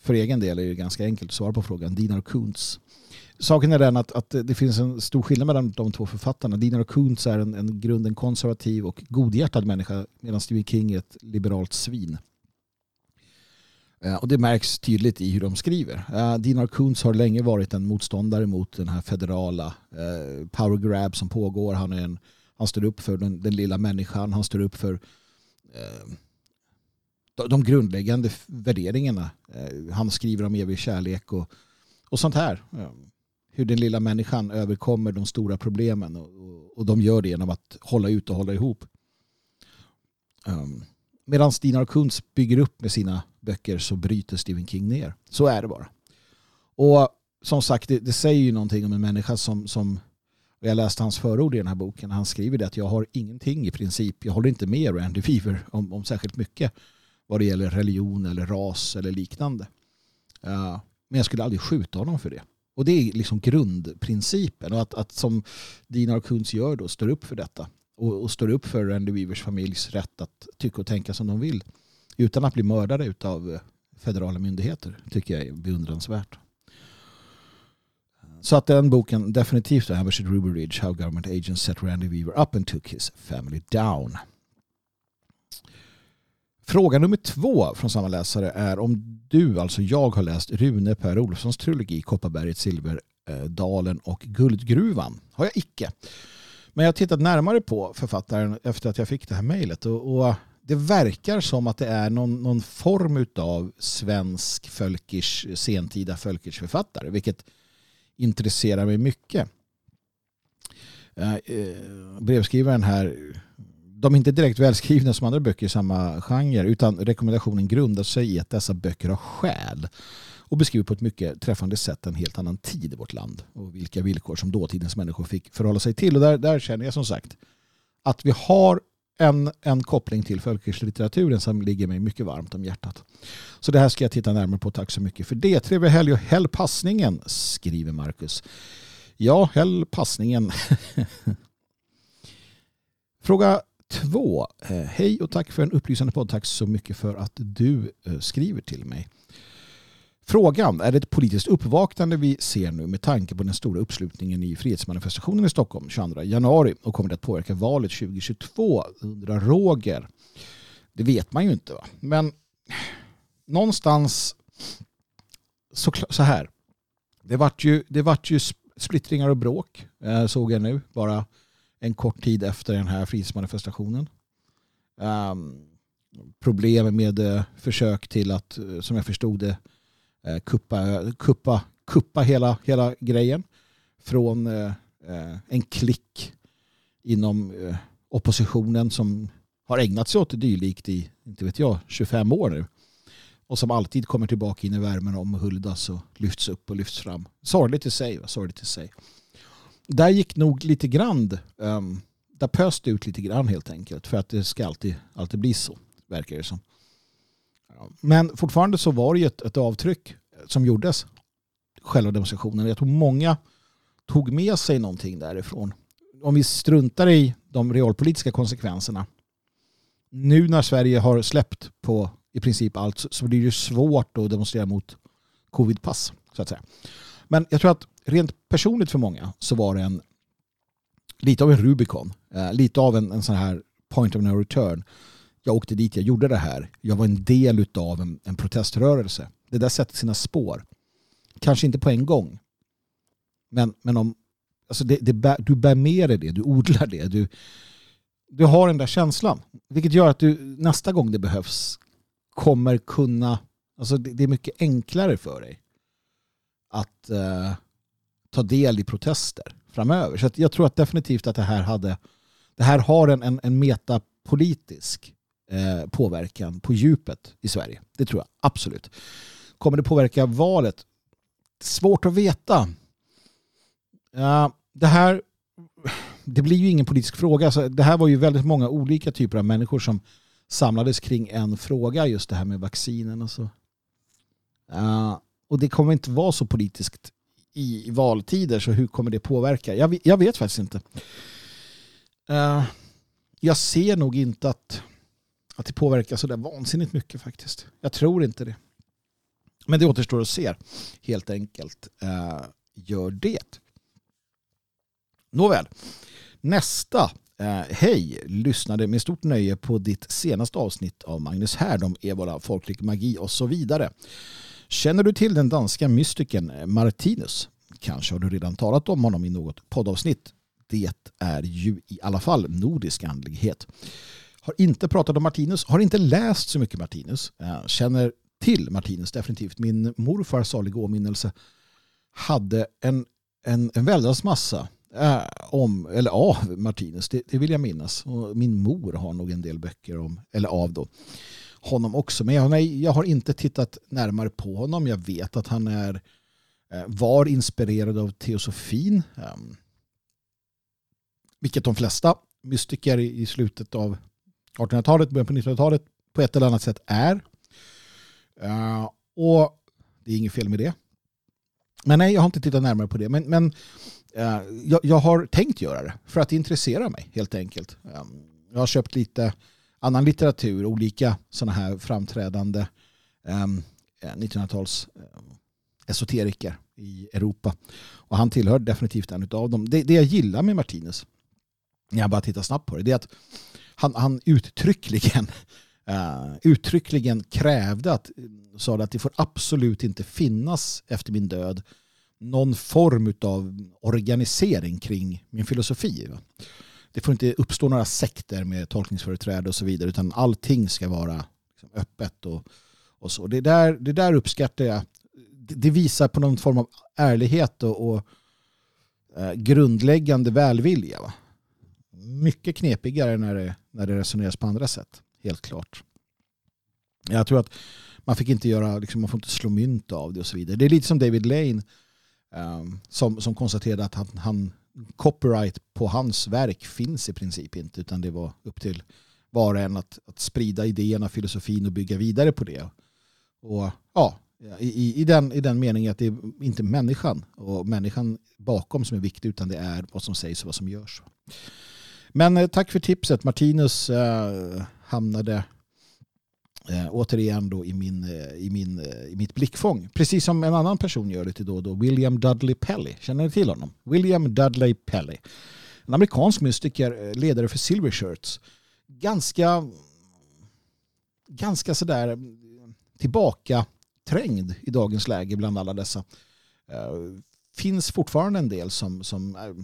För egen del är det ganska enkelt att svara på frågan, Dinar Kuntz. Saken är den att, att det finns en stor skillnad mellan de två författarna. Dinar Kuntz är en, en grunden konservativ och godhjärtad människa medan Stephen King är ett liberalt svin. Eh, och det märks tydligt i hur de skriver. Eh, uh, Dinar Kuntz har länge varit en motståndare mot den här federala uh, power grab som pågår. Han, är en, han står upp för den, den lilla människan. Han står upp för uh, de, grundläggande värderingarna. Eh, han skriver om evig kärlek och, och sånt här hur den lilla människan överkommer de stora problemen och, och, och de gör det genom att hålla ut och hålla ihop. Um, Medan Stina Kuntz bygger upp med sina böcker så bryter Stephen King ner. Så är det bara. Och som sagt, det, det säger ju någonting om en människa som, som jag läste hans förord i den här boken. Han skriver det att jag har ingenting i princip. Jag håller inte med Randy Fever om, om särskilt mycket vad det gäller religion eller ras eller liknande. Men jag skulle aldrig skjuta honom för det. Och det är liksom grundprincipen. Och att, att som Dinar Kunz gör då, står upp för detta. Och, och står upp för Randy Weavers familjs rätt att tycka och tänka som de vill. Utan att bli mördade av eh, federala myndigheter. Tycker jag är beundransvärt. Så att den boken definitivt är Ambush Ruby Ridge How Government Agents Set Randy Weaver Up and Took His Family Down. Fråga nummer två från samma läsare är om du, alltså jag, har läst Rune Per Olofssons trilogi Kopparberget Silverdalen och Guldgruvan. Har jag icke. Men jag har tittat närmare på författaren efter att jag fick det här mejlet. Och, och, det verkar som att det är någon, någon form av svensk fölkish, sentida Fölkers-författare. Vilket intresserar mig mycket. Uh, brevskrivaren här de är inte direkt välskrivna som andra böcker i samma genre utan rekommendationen grundar sig i att dessa böcker har själ och beskriver på ett mycket träffande sätt en helt annan tid i vårt land och vilka villkor som dåtidens människor fick förhålla sig till. Och där, där känner jag som sagt att vi har en, en koppling till folklitteraturen som ligger mig mycket varmt om hjärtat. Så det här ska jag titta närmare på. Tack så mycket för det. Trevlig helg och häll passningen, skriver Marcus. Ja, häll passningen. Fråga två. Eh, hej och tack för en upplysande podd. Tack så mycket för att du eh, skriver till mig. Frågan, är det ett politiskt uppvaknande vi ser nu med tanke på den stora uppslutningen i frihetsmanifestationen i Stockholm 22 januari och kommer det att påverka valet 2022? undrar Roger. Det vet man ju inte va? Men någonstans så, så här. Det vart ju, det vart ju splittringar och bråk eh, såg jag nu bara en kort tid efter den här frihetsmanifestationen. Um, problem med eh, försök till att, eh, som jag förstod det, eh, kuppa, kuppa, kuppa hela, hela grejen från en klick inom oppositionen som har ägnat sig åt dylikt i, inte vet jag, 25 år nu. Och som alltid kommer tillbaka in i värmen om huldas och lyfts upp och lyfts fram. Sorgligt i sig. Sorgligt i sig där gick nog lite grann, um, där det ut lite grann helt enkelt. För att det ska alltid, alltid bli så, verkar det som. Men fortfarande så var det ett, ett avtryck som gjordes, själva demonstrationen. Jag tror många tog med sig någonting därifrån. Om vi struntar i de realpolitiska konsekvenserna. Nu när Sverige har släppt på i princip allt så blir det svårt att demonstrera mot covidpass. Så att säga. Men jag tror att rent personligt för många så var det en lite av en Rubicon. Eh, lite av en, en sån här point of no return. Jag åkte dit, jag gjorde det här. Jag var en del av en, en proteströrelse. Det där sätter sina spår. Kanske inte på en gång. Men, men om, alltså det, det bär, du bär med dig det, du odlar det. Du, du har den där känslan. Vilket gör att du nästa gång det behövs kommer kunna, alltså det, det är mycket enklare för dig att uh, ta del i protester framöver. Så jag tror att definitivt att det här hade det här har en, en, en metapolitisk eh, påverkan på djupet i Sverige. Det tror jag absolut. Kommer det påverka valet? Svårt att veta. Uh, det här det blir ju ingen politisk fråga. Så det här var ju väldigt många olika typer av människor som samlades kring en fråga, just det här med vaccinen och så. Uh, och det kommer inte vara så politiskt i valtider så hur kommer det påverka? Jag, jag vet faktiskt inte. Uh, jag ser nog inte att, att det påverkar så där vansinnigt mycket faktiskt. Jag tror inte det. Men det återstår att se helt enkelt. Uh, gör det. Nåväl. Nästa. Uh, Hej, lyssnade med stort nöje på ditt senaste avsnitt av Magnus Härd om ebola, folklig magi och så vidare. Känner du till den danska mystikern Martinus? Kanske har du redan talat om honom i något poddavsnitt. Det är ju i alla fall nordisk andlighet. Har inte pratat om Martinus, har inte läst så mycket Martinus. Eh, känner till Martinus definitivt. Min morfar, salig åminnelse, hade en, en, en väldans massa äh, om, eller av Martinus. Det, det, vill jag minnas. Och min mor har nog en del böcker om, eller av då honom också. Men jag, jag har inte tittat närmare på honom. Jag vet att han är, eh, var inspirerad av teosofin. Ehm, vilket de flesta mystiker i slutet av 1800-talet, början på 1900-talet på ett eller annat sätt är. Eh, och det är inget fel med det. Men nej, jag har inte tittat närmare på det. Men, men eh, jag, jag, har tänkt göra det för att det intresserar mig helt enkelt. Ehm, jag har köpt lite annan litteratur, olika sådana här framträdande um, 1900-tals um, esoteriker i Europa. Och han tillhör definitivt en av dem. Det, det jag gillar med Martinus, när jag bara tittar snabbt på det, det är att han, han uttryckligen, uh, uttryckligen krävde att, sa att det får absolut inte finnas efter min död någon form av organisering kring min filosofi. Va? Det får inte uppstå några sekter med tolkningsföreträde och så vidare utan allting ska vara liksom öppet och, och så. Det där, det där uppskattar jag. Det visar på någon form av ärlighet och, och eh, grundläggande välvilja. Va? Mycket knepigare när det, när det resoneras på andra sätt. Helt klart. Jag tror att man fick inte göra, liksom, man får inte slå mynt av det och så vidare. Det är lite som David Lane um, som, som konstaterade att han, han, copyright på hans verk finns i princip inte utan det var upp till var och en att, att sprida idéerna, filosofin och bygga vidare på det. Och ja, i, i, den, i den meningen att det är inte människan och människan bakom som är viktig utan det är vad som sägs och vad som görs. Men eh, tack för tipset. Martinus eh, hamnade eh, återigen då i, min, eh, i, min, eh, i mitt blickfång. Precis som en annan person gör lite då och då. William Dudley Pelly. Känner ni till honom? William Dudley Pelly. En amerikansk mystiker, eh, ledare för Silver Shirts. Ganska, ganska sådär mm, tillbaka trängd i dagens läge bland alla dessa. Eh, finns fortfarande en del som, som eh,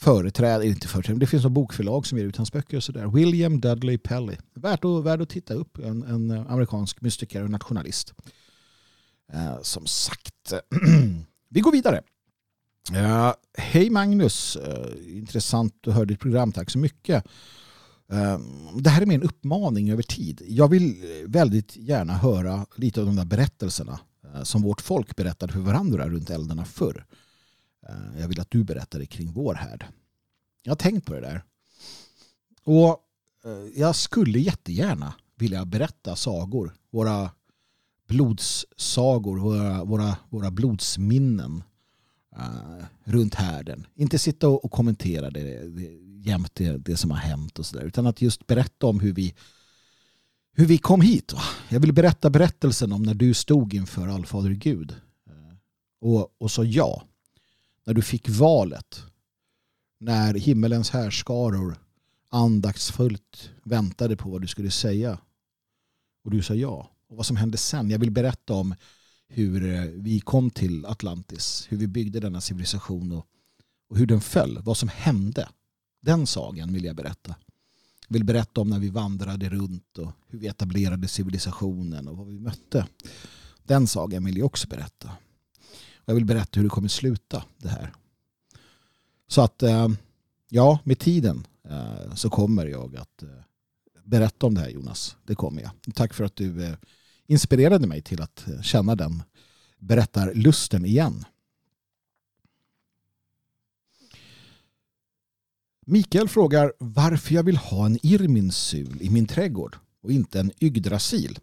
Företrädare, inte företräder, det finns något bokförlag som ger ut hans böcker och sådär. William Dudley Pelly. Värt att, värt att titta upp. En, en amerikansk mystiker och nationalist. Eh, som sagt, vi går vidare. Eh, Hej Magnus, eh, intressant att höra ditt program, tack så mycket. Eh, det här är mer en uppmaning över tid. Jag vill väldigt gärna höra lite av de där berättelserna eh, som vårt folk berättade för varandra runt eldarna förr. Eh, jag vill att du berättar det kring vår härd. Jag har tänkt på det där. Och eh, jag skulle jättegärna vilja berätta sagor. Våra blodssagor, våra, våra, våra blodsminnen uh, runt härden. Inte sitta och, och kommentera det, det jämt det, det som har hänt och sådär. Utan att just berätta om hur vi, hur vi kom hit. Jag vill berätta berättelsen om när du stod inför allfader Gud. Uh, och, och sa ja när du fick valet, när himmelens härskaror andaktsfullt väntade på vad du skulle säga och du sa ja. Och vad som hände sen. Jag vill berätta om hur eh, vi kom till Atlantis, hur vi byggde denna civilisation och, och hur den föll, vad som hände. Den sagan vill jag berätta. Jag vill berätta om när vi vandrade runt och hur vi etablerade civilisationen och vad vi mötte. Den sagan vill jag också berätta. Jag vill berätta hur det kommer sluta det här. Så att eh, ja, med tiden eh, så kommer jag att eh, berätta om det här Jonas. Det kommer jag. Tack för att du inspirerade mig till att känna den berättarlusten igen. Mikael frågar varför jag vill ha en irminsul i min trädgård och inte en Yggdrasil.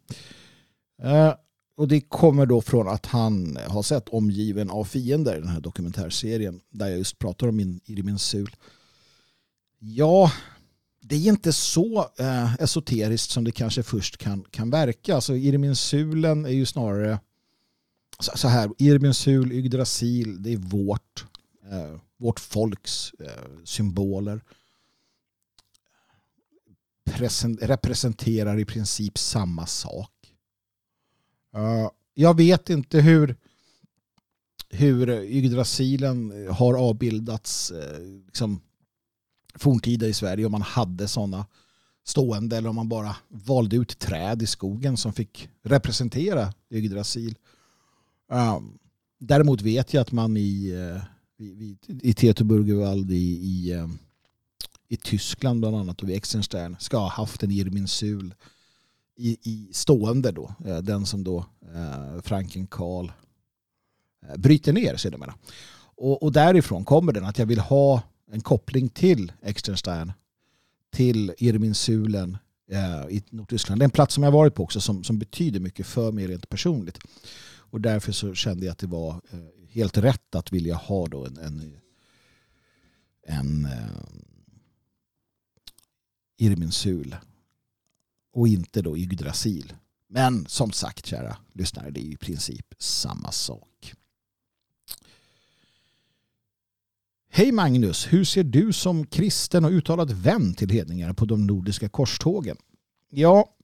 Och det kommer då från att han har sett Omgiven av fiender, den här dokumentärserien, där jag just pratar om min Irminsul. Ja, det är inte så eh, esoteriskt som det kanske först kan, kan verka. Alltså Irminsulen är ju snarare så, så här, Irminsul, Yggdrasil, det är vårt, eh, vårt folks eh, symboler. Present, representerar i princip samma sak Eh, jag vet inte hur, hur Yggdrasilen eh, har avbildats eh, liksom, forntida i Sverige om man hade sådana stående eller om man bara valde ut träd i skogen som fick representera Yggdrasil. Um, däremot vet jag att man i, i, i Teteburgerwald i, i, i Tyskland bland annat och vid Exenstern ska ha haft en Irminsul i, i stående då. Eh, den som då eh, Franken Karl eh, bryter ner sedermera. Och, och därifrån kommer den att jag vill ha en koppling till Externstein till Irminsulen eh, i Nordtyskland. Det är en plats som jag varit på också som, som betyder mycket för mig rent personligt. Och därför så kände jag att det var eh, helt rätt att vilja ha då en, en, en eh, Irminsul och inte då Yggdrasil. Men som sagt, kära lyssnare, det är i princip samma sak. Hej Magnus, hur ser du som kristen och uttalad vän till hedningar på de nordiska korstågen? Ja,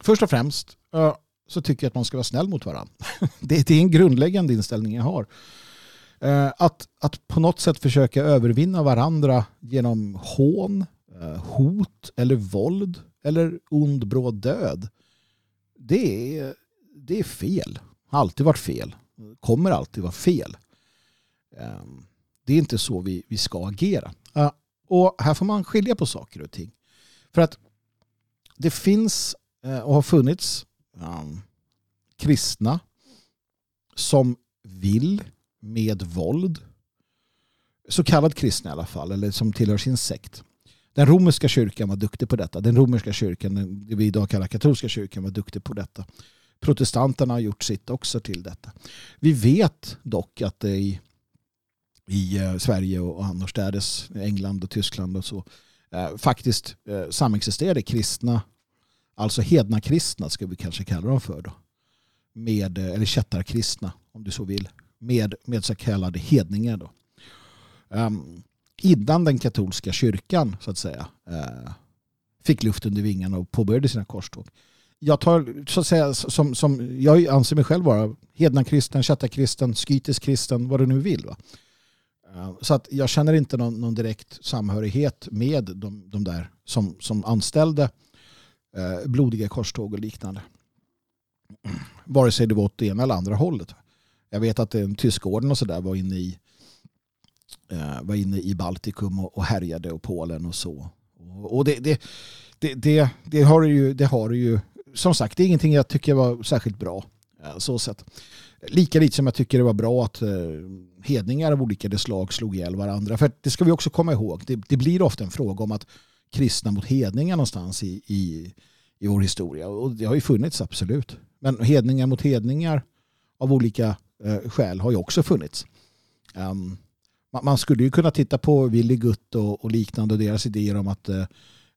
först och främst så tycker jag att man ska vara snäll mot varandra. Det, är en grundläggande inställning jag har. Eh, att, att på något sätt försöka övervinna varandra genom hån, hot eller våld eller ond bråd död. Det är, det är fel. Har alltid varit fel. Kommer alltid vara fel. Eh, det är inte så vi, vi ska agera. Och här får man skilja på saker och ting. För att det finns och har funnits um, kristna som vill med våld. Så kallad kristna i alla fall, eller som tillhör sin sekt. Den romerska kyrkan var duktig på detta. Den romerska kyrkan, det vi idag kallar katolska kyrkan, var duktig på detta. Protestanterna har gjort sitt också till detta. Vi vet dock att det i, i eh, Sverige och annorstädes, England och Tyskland och så, eh, faktiskt eh, samexisterade kristna, alltså hedna kristna ska vi kanske kalla dem för då, med, eh, eller kättarkristna om du så vill, med, med så kallade hedningar. Då. Um, innan den katolska kyrkan så att säga eh, fick luft under vingarna och påbörjade sina korståg. Jag tar så att säga som, som jag anser mig själv vara hednakristen, kristen, skytisk kristen, vad du nu vill. Va? Eh, så att jag känner inte någon, någon direkt samhörighet med de, de där som, som anställde eh, blodiga korståg och liknande. Vare sig det var åt det ena eller andra hållet. Jag vet att den tyska orden och sådär var inne i Eh, var inne i Baltikum och härjade och Polen och så. Och det, det, det, det, det har ju, det har ju, som sagt, det är ingenting jag tycker var särskilt bra. Eh, så sett. Lika lite som jag tycker det var bra att eh, hedningar av olika slag slog ihjäl varandra. För det ska vi också komma ihåg. Det, det blir ofta en fråga om att kristna mot hedningar någonstans i, i, i vår historia. Och det har ju funnits, absolut. Men hedningar mot hedningar av olika eh, skäl har ju också funnits. Um, man skulle ju kunna titta på Willy Gutt och, och liknande och deras idéer om att eh,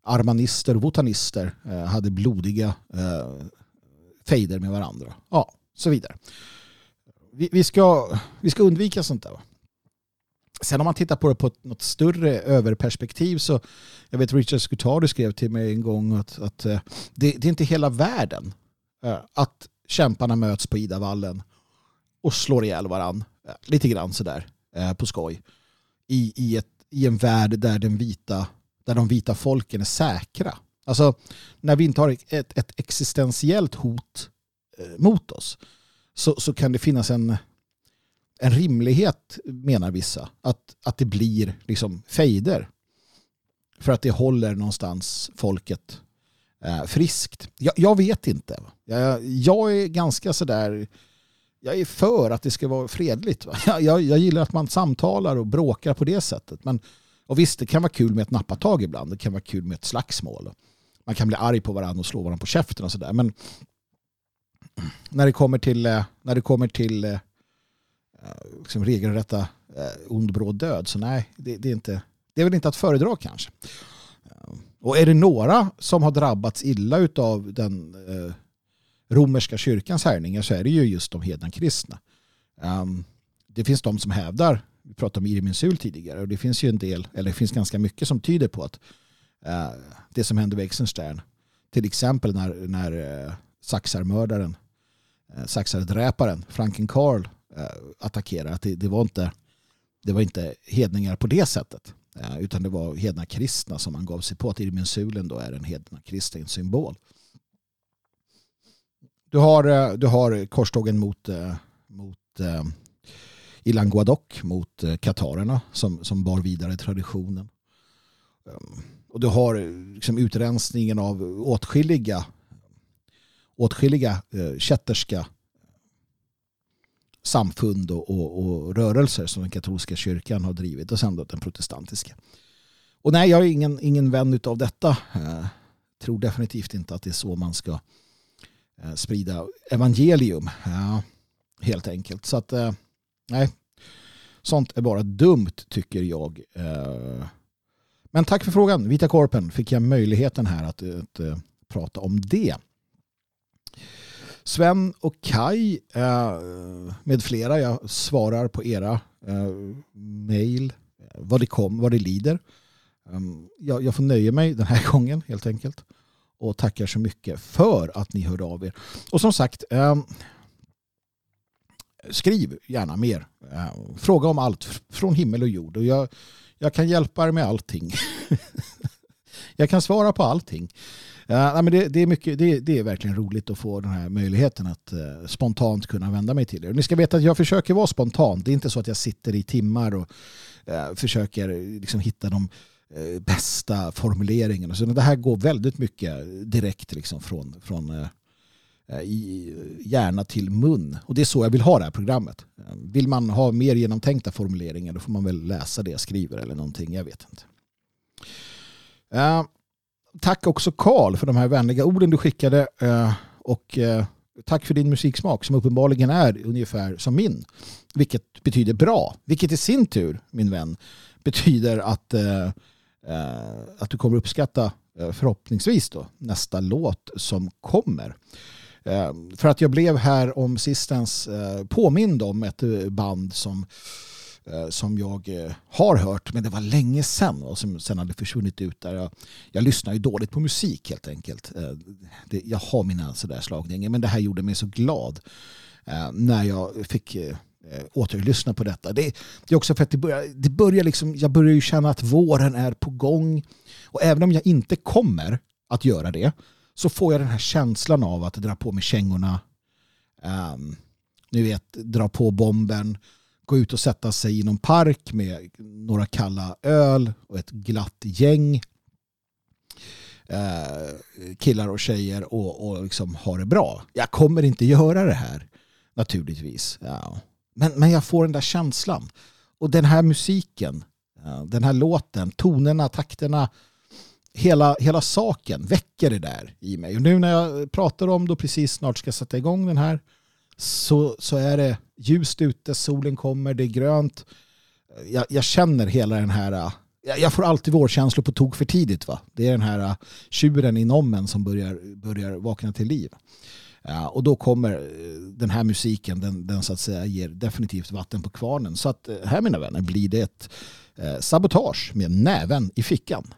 armanister och botanister eh, hade blodiga eh, fejder med varandra. Ja, så vidare. Vi, vi, ska, vi ska undvika sånt där. Sen om man tittar på det på ett, något större överperspektiv så jag vet Richard Scutari skrev till mig en gång att, att eh, det, det, är inte hela världen eh, att kämparna möts på Idavallen och slår ihjäl varandra. Eh, lite grann sådär eh, på skoj. I, i, ett, I en värld där, den vita, där de vita folken är säkra. Alltså när vi inte har ett, ett existentiellt hot eh, mot oss så, så kan det finnas en, en rimlighet, menar vissa, att, att det blir liksom fejder. För att det håller någonstans folket eh, friskt. Jag, jag, vet inte. Jag, jag är ganska sådär jag är för att det ska vara fredligt. Jag, jag, jag, gillar att man samtalar och bråkar på det sättet. Men, och visst, det kan vara kul med ett nappatag ibland. Det kan vara kul med ett slagsmål. Man kan bli arg på varandra och slå varandra på käften och sådär. Men när det kommer till, eh, när det kommer till eh, eh, liksom regelrätta ond bråd död så nej, det, det, är inte, det är väl inte att föredra kanske. Och är det några som har drabbats illa av den romerska kyrkans härningar så är det ju just de hedna kristna. Um, det finns de som hävdar, vi pratade om Irminsul tidigare, och det finns ju en del, eller det finns ganska mycket som tyder på att uh, det som hände vid Exenstern, till exempel när, när uh, saxarmördaren, uh, saxardräparen Franken Karl uh, attackerar, att det, det, var inte, det var inte hedningar på det sättet, utan det var hedna kristna som man gav sig på, att Irminsulen då är en hedna kristen symbol. Du har, eh, du har korstågen mot, eh, mot eh, i mot eh, katarerna som, som bar vidare traditionen. Ehm, och du har liksom utrensningen av åtskilliga åtskilliga kätterska samfund och, och, och, rörelser som den katolska kyrkan har drivit och sen då den protestantiska. Och nej, jag är ingen, ingen vän av detta. Jag tror definitivt inte att det är så man ska Eh, Eh, sprida evangelium. Ja, helt enkelt. Så att, eh, nej, sånt är bara dumt tycker jag. Eh. Men tack för frågan. Vita Korpen fick jag möjligheten här att, att, att prata om det. Sven och Kai med flera, jag svarar på era mejl vad det kom, vad det lider. Mm, jag, jag får nöja mig den här gången helt enkelt och tackar så mycket för att ni hörde av er. Och som sagt, eh, skriv gärna mer. Eh, fråga om allt från himmel och jord. Och jag, jag kan hjälpa er med allting. jag kan svara på allting. Ehm, ja, men det, det, är mycket, det, det, är verkligen roligt att få den här möjligheten att eh, spontant kunna vända mig till er. Ni ska veta att jag försöker vara spontan. Det är inte så att jag sitter i timmar och eh, försöker liksom, hitta de Eh, bästa formuleringen. Så det här går väldigt mycket direkt liksom, från, från eh, eh, hjärna till mun. Och det är så jag vill ha det här programmet. Vill man ha mer genomtänkta formuleringar då får man väl läsa det jag skriver eller någonting. Jag vet inte tack också Karl för de här vänliga orden du skickade. Eh, och eh, tack för din musiksmak som uppenbarligen är ungefär som min. Vilket betyder bra. Vilket i sin tur, min vän, betyder att, eh, Eh, att du kommer uppskatta eh, förhoppningsvis då, nästa låt som kommer. Eh, för att jag blev här om sistens påmind om ett band som Eh, som jag eh, har hört, men det var länge sedan och som sen hade försvunnit ut där. Jag, jag lyssnar ju dåligt på musik helt enkelt. Eh, det, jag har mina sådär slagningar, men det här gjorde mig så glad när jag fick Eh, återlyssna på detta. Det, det, är också för att det börjar, det börjar liksom, jag börjar ju känna att våren är på gång. Och även om jag inte kommer att göra det så får jag den här känslan av att dra på mig kängorna. Um, ni vet, dra på bomben gå ut och sätta sig i någon park med några kalla öl och ett glatt gäng uh, killar och tjejer och, och liksom ha det bra. Jag kommer inte göra det här naturligtvis. Ja. Men, men jag får den där känslan. Och den här musiken, eh, den här låten, tonerna, takterna, hela, hela saken väcker det där i mig. Och nu när jag pratar om då precis snart ska sätta igång den här så, så är det ljust ute, solen kommer, det är grönt. Eh, jag, jag känner hela den här eh, jag får alltid vårkänslor på tok för tidigt. Va? Det är den här tjuren inom en som börjar, börjar vakna till liv. Ja, och då kommer eh, den här musiken, den, den så att säga ger definitivt vatten på kvarnen. Så att eh, här mina vänner blir det ett eh, sabotage med näven i fickan.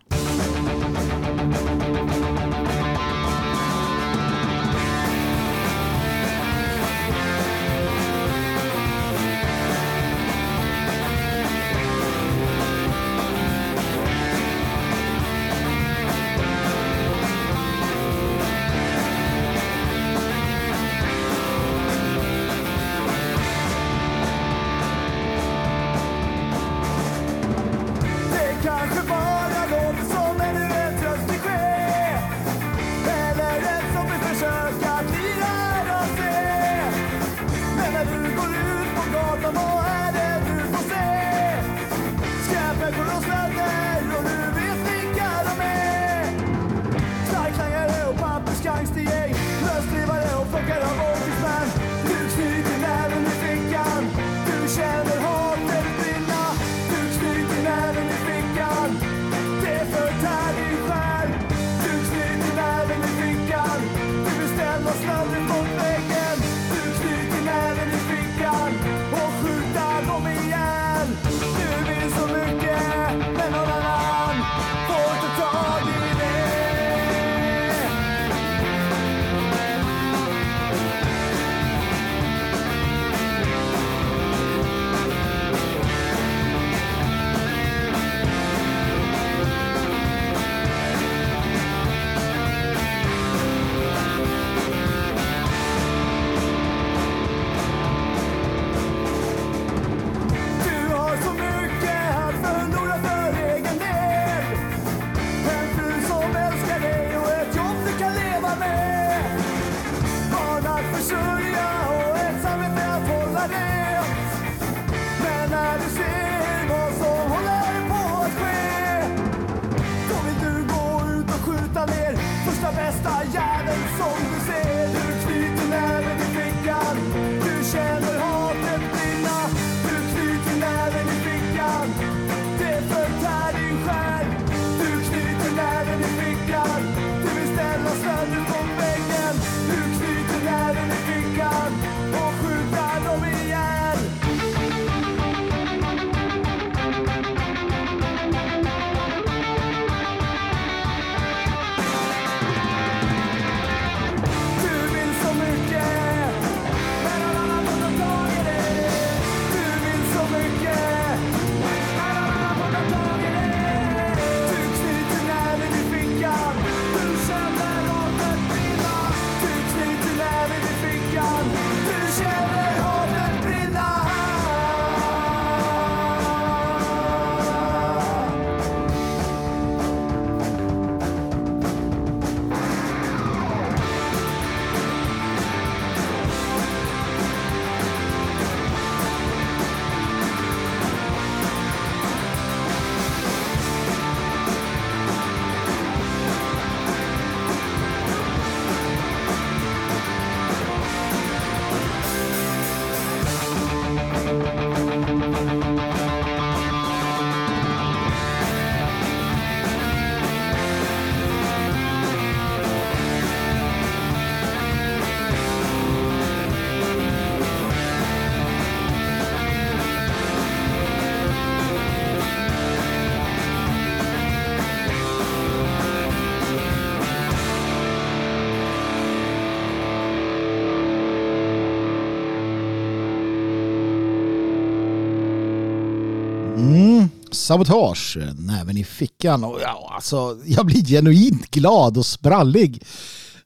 Mm. Sabotage, näven i fickan. Och ja, alltså, jag blir genuint glad och sprallig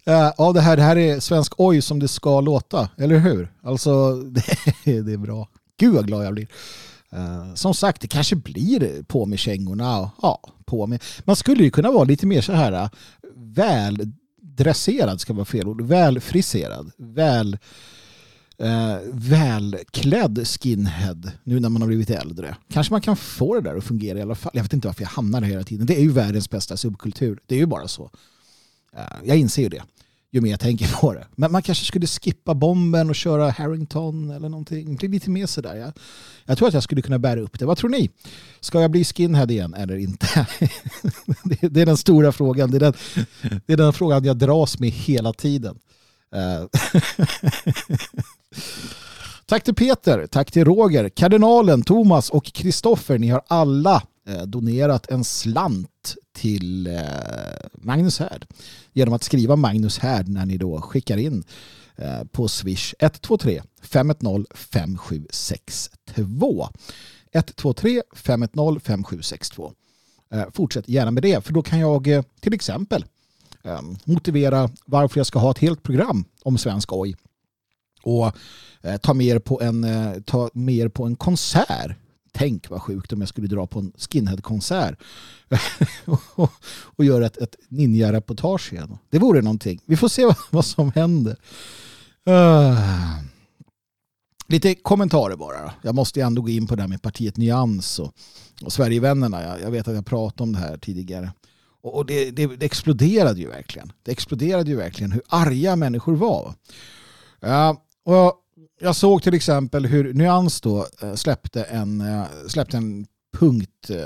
uh, av det här. Det här är svensk oj som det ska låta, eller hur? Alltså, det, det är bra. Gud vad glad jag blir. Uh, som sagt, det kanske blir på med kängorna. Ja, på med. Man skulle ju kunna vara lite mer så här eh, uh, väldresserad, ska vara fel ord. Välfriserad. Väl eh, välklädd skinhead nu när man har blivit äldre. Kanske man kan få det där att fungera i alla fall. Jag vet inte varför jag hamnar där hela tiden. Det är ju världens bästa subkultur. Det är ju bara så. Eh, jag inser ju det ju mer jag tänker på det. Men man kanske skulle skippa bomben och köra Harrington eller någonting. Bli lite mer sådär. Jag, jag tror att jag skulle kunna bära upp det. Vad tror ni? Ska jag bli skinhead igen eller inte? det, är den stora frågan. Det är den, det är den frågan jag dras med hela tiden. Eh, tack till Peter, tack till Roger, kardinalen, Thomas och Kristoffer. Ni har alla eh, donerat en slant till eh, Magnus Härd genom att skriva Magnus Härd när ni då skickar in på Swish 123 510 5762. 123 510 5762. Fortsätt gärna med det för då kan jag till exempel Ehm, motivera varför jag ska ha ett helt program om svensk oj och eh, ta mer på en, eh, med på en konsert. Tänk vad sjukt om jag skulle dra på en skinhead-konsert och, och göra ett, ett ninja-reportage igen. Det vore någonting. Vi får se vad, vad som händer. Uh. Lite kommentarer bara. Jag måste ändå gå in på det här med partiet Nyans och, och Sverigevännerna. Jag, jag vet att jag pratade om det här tidigare. Och det, det, det, exploderade ju verkligen. Det exploderade ju verkligen hur arga människor var. Uh, och jag såg till exempel hur Nyans då uh, släppte en, uh, släppte en punkt, eh,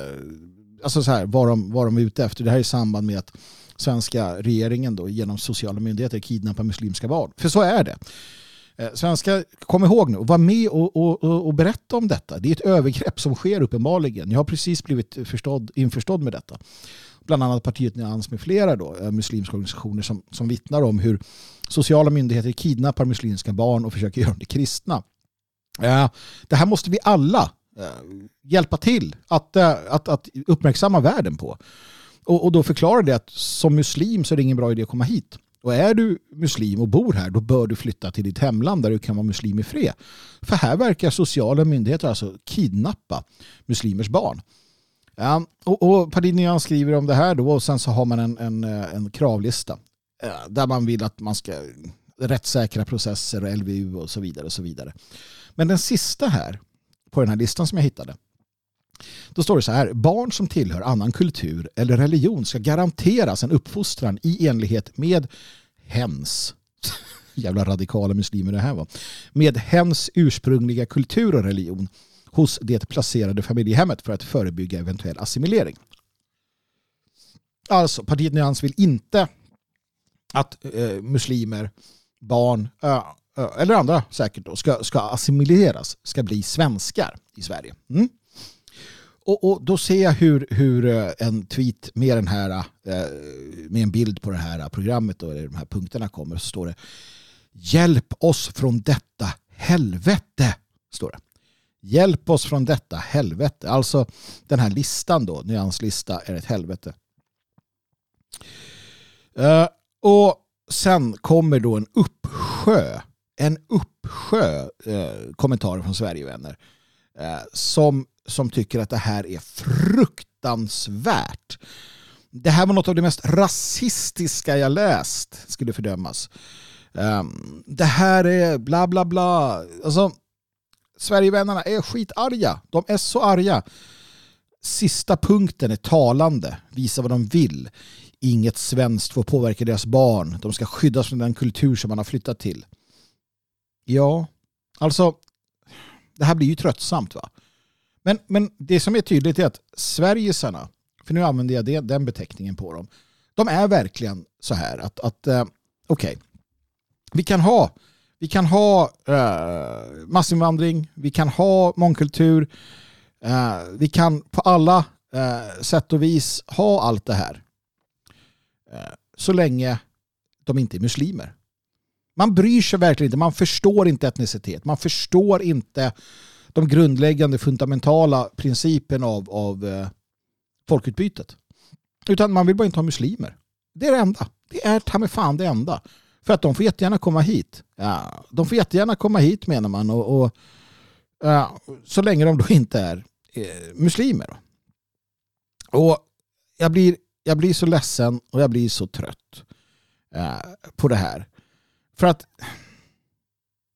alltså så här, vad de, vad de är ute efter. Det här är i samband med att svenska regeringen då genom sociala myndigheter kidnappar muslimska barn. För så är det. Svenska, kom ihåg nu, var med och, och, och, berätta om detta. Det är ett övergrepp som sker uppenbarligen. Jag har precis blivit förstådd, införstådd med detta bland annat partiet Nyans med flera då, eh, muslimska organisationer som, som vittnar om hur sociala myndigheter kidnappar muslimska barn och försöker göra dem till kristna. Eh, det här måste vi alla eh, hjälpa till att, att, att uppmärksamma världen på. Och, och då förklarar det att som muslim så är det ingen bra idé att komma hit. Och är du muslim och bor här då bör du flytta till ditt hemland där du kan vara muslim i fred. För här verkar sociala myndigheter alltså kidnappa muslimers barn. Ja, och, och Padinian skriver om det här då och sen så har man en, en, eh, en kravlista eh, där man vill att man ska rättssäkra processer och LVU och så vidare. och så vidare. Men den sista här på den här listan som jag hittade då står det så här, barn som tillhör annan kultur eller religion ska garanteras en uppfostran i enlighet med hens jävla radikala muslimer det här var med hens ursprungliga kultur och religion hos det placerade familjehemmet för att förebygga eventuell assimilering. Alltså, partiet Nyans vill inte att eh, muslimer, barn äh, eller andra säkert då, ska, ska assimileras, ska bli svenskar i Sverige. Mm. Och, och, då ser jag hur, hur eh, en tweet med, den här, eh, med en bild på det här programmet och de här punkterna kommer så står det Hjälp oss från detta helvete. Står det. Hjälp oss från detta helvete. Alltså den här listan då, nyanslista är ett helvete. Uh, och sen kommer då en uppsjö, en uppsjö uh, kommentarer från Sverigevänner uh, eh, som, som tycker att det här är fruktansvärt. Det här var något av det mest rasistiska jag läst, skulle fördömas. Um, det här är bla bla bla. Alltså, Sverigevännerna är skitarga. De är så arga. Sista punkten är talande. Visa vad de vill. Inget svenskt får påverka deras barn. De ska skyddas från den kultur som man har flyttat till. Ja, alltså det här blir ju tröttsamt va. Men, men det som är tydligt är att Sverigesarna, för nu använder jag det, den beteckningen på dem, de är verkligen så här att, att eh, okej, okay, vi kan ha vi kan ha uh, massinvandring, vi kan ha mångkultur, uh, vi kan på alla uh, sätt och vis ha allt det här. så länge de inte är muslimer. Man bryr sig verkligen inte, man förstår inte etnicitet, man förstår inte de grundläggande fundamentala principerna av, av folkutbytet. Utan man vill bara inte ha muslimer. Det är det enda. Det är ta mig fan det enda. För att de får jättegärna komma hit. Ja, de får jättegärna komma hit menar man. Och, och ja, så länge de då inte är eh, muslimer. Då. Och jag blir, jag blir så ledsen och jag blir så trött eh, på det här. För att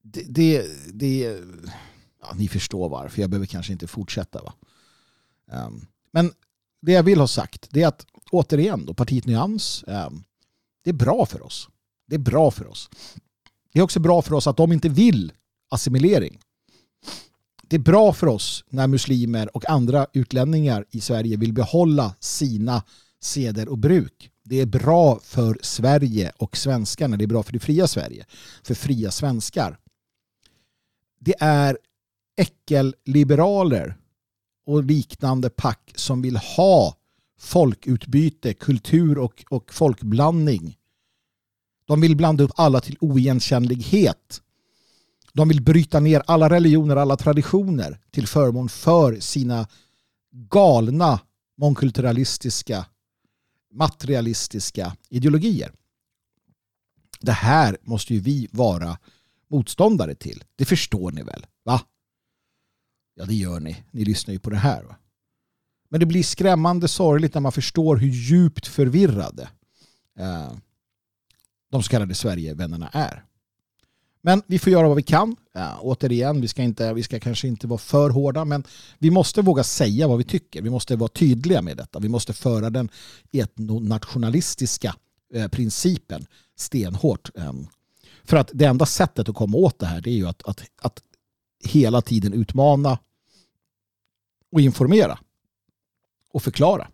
det, det, det ja, ni förstår varför. Jag behöver kanske inte fortsätta. Va? Um, men det jag vill ha sagt det är att återigen då, partiet Nyans, um, det är bra för oss. Det är bra för oss. Det är också bra för oss att de inte vill assimilering. Det är bra för oss när muslimer och andra utlänningar i Sverige vill behålla sina seder och bruk. Det är bra för Sverige och svenskarna. Det är bra för det fria Sverige. För fria svenskar. Det är äckel-liberaler och liknande pack som vill ha folkutbyte, kultur och, och folkblandning. De vill blanda upp alla till oigenkännlighet. De vill bryta ner alla religioner, alla traditioner till förmån för sina galna mångkulturalistiska, materialistiska ideologier. Det här måste ju vi vara motståndare till. Det förstår ni väl? Va? Ja, det gör ni. Ni lyssnar ju på det här. Va? Men det blir skrämmande sorgligt när man förstår hur djupt förvirrade eh, de så kallade Sverigevännerna är. Men vi får göra vad vi kan. Ja, återigen, vi ska, inte, vi ska kanske inte vara för hårda, men vi måste våga säga vad vi tycker. Vi måste vara tydliga med detta. Vi måste föra den etnonationalistiska eh, principen stenhårt. Eh, för att det enda sättet att komma åt det här det är ju att, att, att hela tiden utmana och informera och förklara.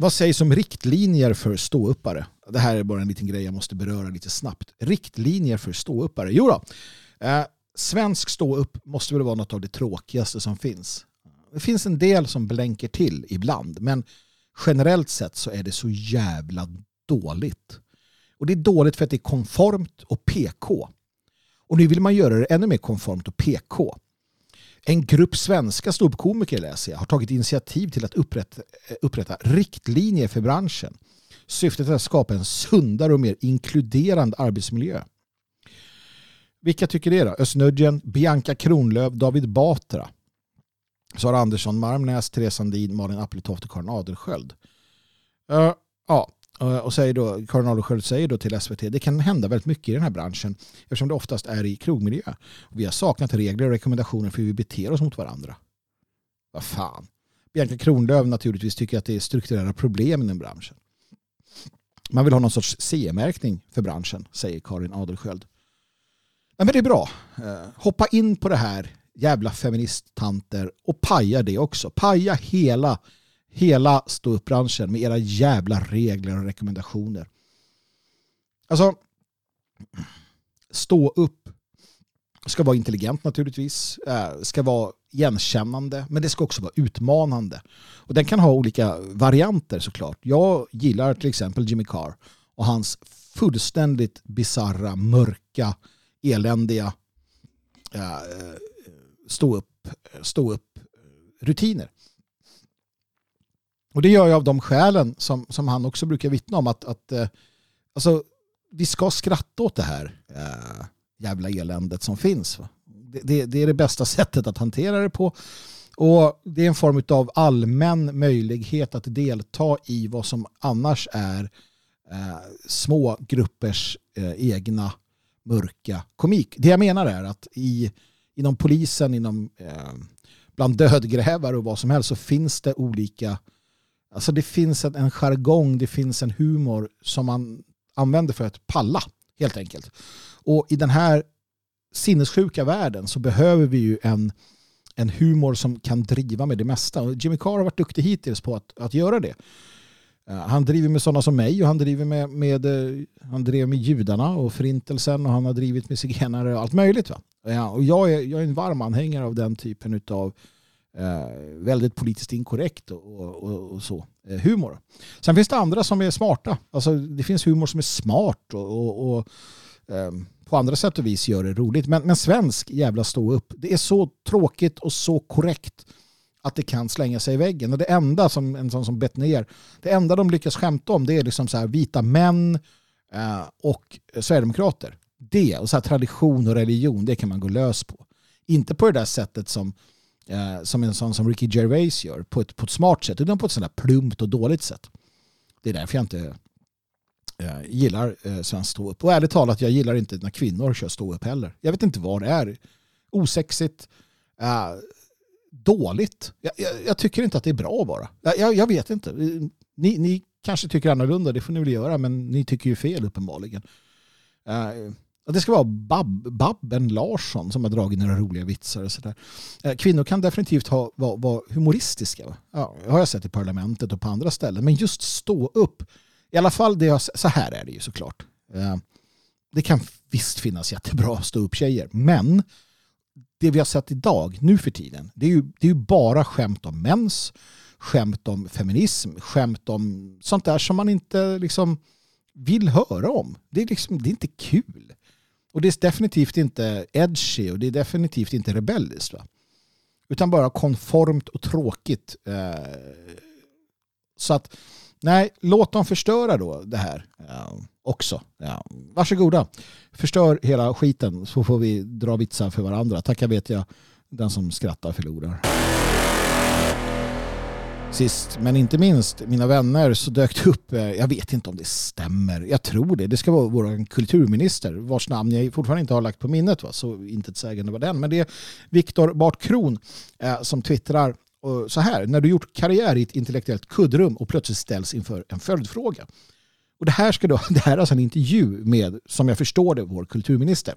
Vad sägs om riktlinjer för ståuppare? Det här är bara en liten grej jag måste beröra lite snabbt. Riktlinjer för ståuppare? Jo då. Eh, svensk ståupp måste väl vara något av det tråkigaste som finns. Det finns en del som blänker till ibland, men generellt sett så är det så jävla dåligt. Och det är dåligt för att det är konformt och PK. Och nu vill man göra det ännu mer konformt och PK. En grupp svenska ståuppkomiker läser jag har tagit initiativ till att upprätta, eh, upprätta riktlinjer för branschen. Syftet är att skapa en sundare och mer inkluderande arbetsmiljö. Vilka tycker det då? Ösnudgen, Bianca Kronlöf, David Batra, Sara Andersson, Marmnäs, Therese Sandin, Malin Appeltoft och Karin Adelsköld. Uh, ja, Eh, och säger då, Karin Adelsköld säger då till SVT det kan hända väldigt mycket i den här branschen eftersom det oftast är i krogmiljö. Vi har saknat regler och rekommendationer för hur vi beter oss mot varandra. Vad fan. Bianca Kronlöf naturligtvis tycker att det är strukturella problem i den branschen. Man vill ha någon sorts CE-märkning för branschen, säger Karin Adelsköld. Ja, men det är bra. Eh, hoppa in på det här jävla feministtanter och paja det också. Paja hela hela ståuppbranschen med era jävla regler och rekommendationer. Alltså, stå upp ska vara intelligent naturligtvis, eh, ska vara igenkännande, men det ska också vara utmanande. Och den kan ha olika varianter såklart. Jag gillar till exempel Jimmy Carr och hans fullständigt bizarra, mörka, eländiga eh, eh, stå upp, stå upp rutiner. Och det gör jag av de skälen som, som han också brukar vittna om att, att eh, alltså, vi ska skratta åt det här eh, jävla eländet som finns. Det, det, det, är det bästa sättet att hantera det på. Och det är en form av allmän möjlighet att delta i vad som annars är eh, små gruppers eh, egna mörka komik. Det jag menar är att i, inom polisen, inom, eh, bland dödgrävare och vad som helst så finns det olika Alltså det finns en, en jargong, det finns en humor som man använder för att palla helt enkelt. Och i den här sinnessjuka världen så behöver vi ju en, en humor som kan driva med det mesta. Och Jimmy Carr har varit duktig hittills på att, att göra det. Eh, han driver med sådana som mig och han driver med, med, eh, han drev med judarna och förintelsen och han har drivit med zigenare och allt möjligt. Va? Ja, och jag är, jag är en varm anhängare av den typen av Eh, väldigt politiskt inkorrekt och, och, och, så. Eh, humor. Sen finns det andra som är smarta. Alltså, det finns humor som är smart och, och eh, på andra sätt och vis gör det roligt. Men, men svensk jävla stå upp. Det är så tråkigt och så korrekt att det kan slänga sig i väggen. Och det enda som en sån som ner, det enda de lyckas skämta om det är liksom så här vita män eh, och sverigedemokrater. Det och så här tradition och religion, det kan man gå lös på. Inte på det där sättet som, eh, som en sån som Ricky Gervais gör, på ett, på ett smart sätt, utan på ett sånt där plumpt och dåligt sätt. Det är därför jag inte eh, gillar eh, svensk ståupp. Och ärligt talat, jag gillar inte när kvinnor kör ståupp heller. Jag vet inte vad det är. Osexigt, eh, dåligt. Jag, jag, jag, tycker inte att det är bra bara. Jag, jag vet inte. Ni, ni, kanske tycker annorlunda, det får ni väl göra, men ni tycker ju fel uppenbarligen. Uh, det ska vara Bab, Babben Larsson som har dragit några roliga vitsar och sådär. Eh, kvinnor kan definitivt ha, vara, vara humoristiska. Va? Ja, har jag sett i parlamentet och på andra ställen. Men just stå upp. I alla fall, det jag, så här är det ju såklart. Eh, det kan visst finnas jättebra stå upp tjejer. Men det vi har sett idag, nu för tiden, det är ju, det är ju bara skämt om mens, skämt om feminism, skämt om sånt där som man inte liksom vill höra om. Det är, liksom, det är inte kul. Och det är definitivt inte edgy och det är definitivt inte rebelliskt. Va? Utan bara konformt och tråkigt. Eh, så att, nej, låt dem förstöra då det här eh, också. Ja, varsågoda, förstör hela skiten så får vi dra vitsar för varandra. Tackar vet jag, den som skrattar förlorar. Sist men inte minst, mina vänner, så dök det upp, eh, jag vet inte om det stämmer, jag tror det, det ska vara vår kulturminister vars namn jag fortfarande inte har lagt på minnet, va? så inte ett sägande var den, men det är Viktor Bart Kron eh, som twittrar så här, när du gjort karriär i ett intellektuellt kuddrum och plötsligt ställs inför en följdfråga. Och det här, ska då, det här är alltså en intervju med, som jag förstår det, vår kulturminister.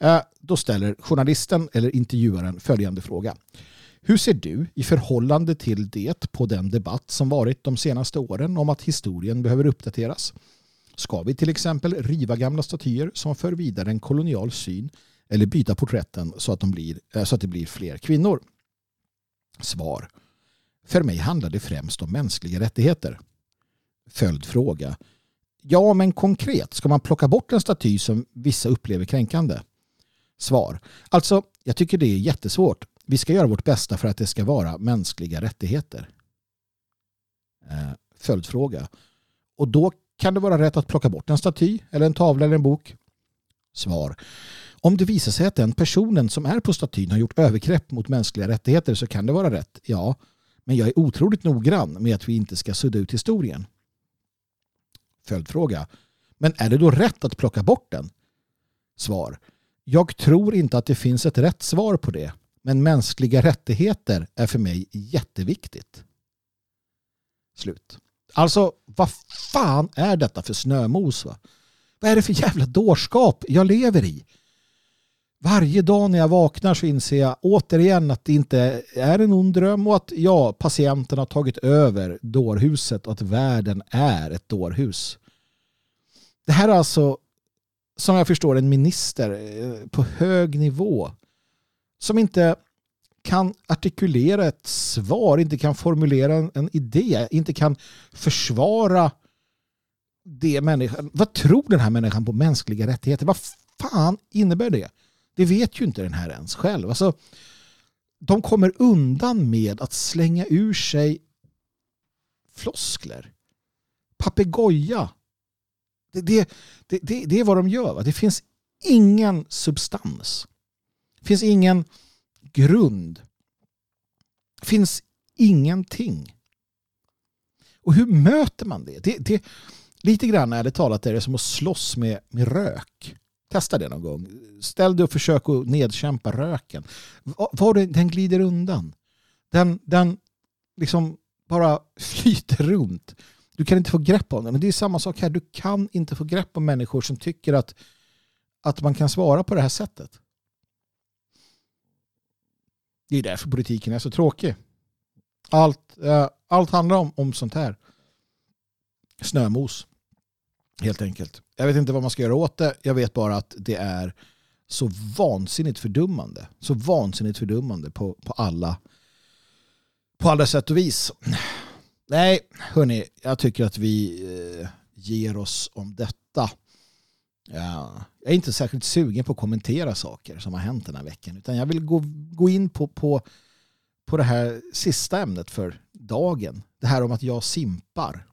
Eh, då ställer journalisten eller intervjuaren följande fråga. Hur ser du i förhållande till det på den debatt som varit de senaste åren om att historien behöver uppdateras? Ska vi till exempel riva gamla statyer som för vidare en kolonial syn eller byta porträtten så att, de blir, eh, så att det blir fler kvinnor? Svar. För mig handlar det främst om mänskliga rättigheter. Följdfråga. Ja, men konkret, ska man plocka bort en staty som vissa upplever kränkande? Svar. Alltså, jag tycker det är jättesvårt vi ska göra vårt bästa för att det ska vara mänskliga rättigheter. Eh, följdfråga. Och då kan det vara rätt att plocka bort en staty eller en tavla eller en bok? Svar. Om det visar sig att den personen som är på statyn har gjort övergrepp mot mänskliga rättigheter så kan det vara rätt, ja. Men jag är otroligt noggrann med att vi inte ska sudda ut historien. Följdfråga. Men är det då rätt att plocka bort den? Svar. Jag tror inte att det finns ett rätt svar på det. Men mänskliga rättigheter är för mig jätteviktigt. Slut. Alltså, vad fan är detta för snömos? Va? Vad är det för jävla dårskap jag lever i? Varje dag när jag vaknar så inser jag återigen att det inte är en ond dröm och att ja, patienten har tagit över dårhuset och att världen är ett dårhus. Det här är alltså, som jag förstår, en minister eh, på hög nivå som inte kan artikulera ett svar, inte kan formulera en, idé, inte kan försvara det människan. Vad tror den här människan på mänskliga rättigheter? Vad fan innebär det? Det vet ju inte den här ens själv. Alltså, de kommer undan med att slänga ur sig floskler. Papegoja. Det, det, det, det, är vad de gör. Va? Det finns ingen substans. Det finns ingen grund. Det finns ingenting. Och hur möter man det? det, det lite grann ärligt talat är det som att slåss med, med rök. Testa det någon gång. Ställ dig och försök att nedkämpa röken. Var det, den glider undan. Den, den liksom bara flyter runt. Du kan inte få grepp om den. Men det är samma sak här. Du kan inte få grepp om människor som tycker att, att man kan svara på det här sättet. Det är därför politiken är så tråkig. Allt, eh, allt handlar om, om sånt här. Snömos. Helt enkelt. Jag vet inte vad man ska göra åt det. Jag vet bara att det är så vansinnigt fördummande. Så vansinnigt fördummande på, på alla på alla sätt och vis. Nej, hörni, jag tycker att vi eh, ger oss om detta. Ja, jag är inte särskilt sugen på att kommentera saker som har hänt den här veckan. Utan jag vill gå, gå in på, på, på det här sista ämnet för dagen. Det här om att jag simpar.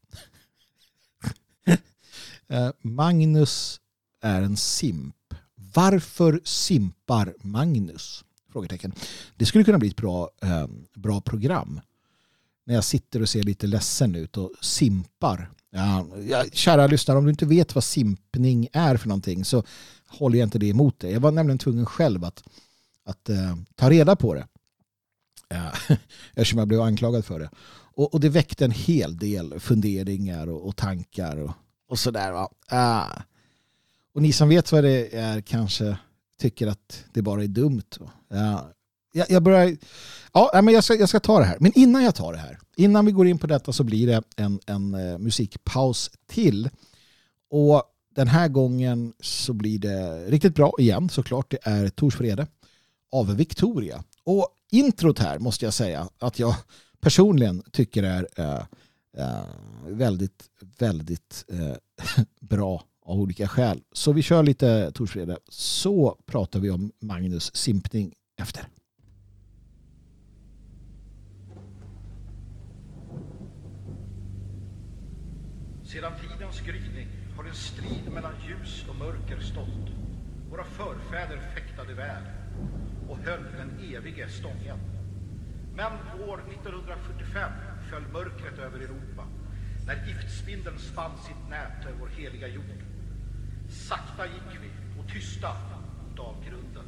Eh, Magnus är en simp. Varför simpar Magnus? Frågetecken. Det skulle kunna bli ett bra, eh, bra program. När jag sitter och ser lite ledsen ut och simpar. Ja, kära lyssnare, om du inte vet vad simpning är för någonting så håller jag inte det emot dig. Jag var nämligen tvungen själv att, att uh, ta reda på det. Uh, eftersom jag blev anklagad för det. Och, och, det väckte en hel del funderingar och, och tankar och, och sådär. Va? Uh. Och ni som vet vad det är kanske tycker att det bara är dumt. Ja, jag, jag börjar... Ja, men jag ska, jag ska ta det här. Men innan jag tar det här, innan vi går in på detta så blir det en, en uh, musikpaus till. Och den här gången så blir det riktigt bra igen såklart. Det är Torsfrede av Victoria. Och introt här måste jag säga att jag personligen tycker är uh, uh, väldigt, väldigt bra av olika skäl. Så vi kör lite Torsfrede så pratar vi om Magnus simpning efter.
En strid mellan ljus och mörker stått. Våra förfäder fäktade väl och höll den evige stången. Men år 1945 föll mörkret över Europa när giftspindeln spann sitt nät över vår heliga jord. Sakta gick vi och tysta mot avgrunden.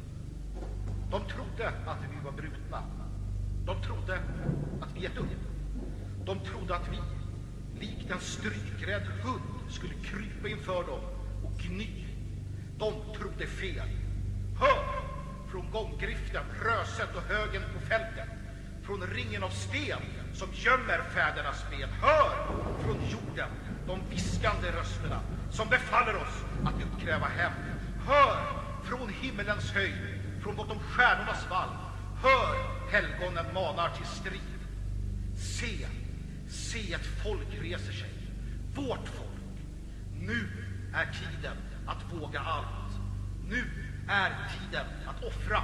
De trodde att vi var brutna. De trodde att vi gett upp. De trodde att vi, likt en strykrädd hund, skulle krypa inför dem och gny. De trodde fel. Hör! Från gånggriften, röset och högen på fältet. Från ringen av sten som gömmer fädernas ben. Hör! Från jorden, de viskande rösterna som befaller oss att utkräva hämnd. Hör från himmelens höjd, från bortom stjärnornas vall. Hör helgonen manar till strid. Se, se ett folk reser sig. Vårt folk. Nu är tiden att våga allt. Nu är tiden att offra.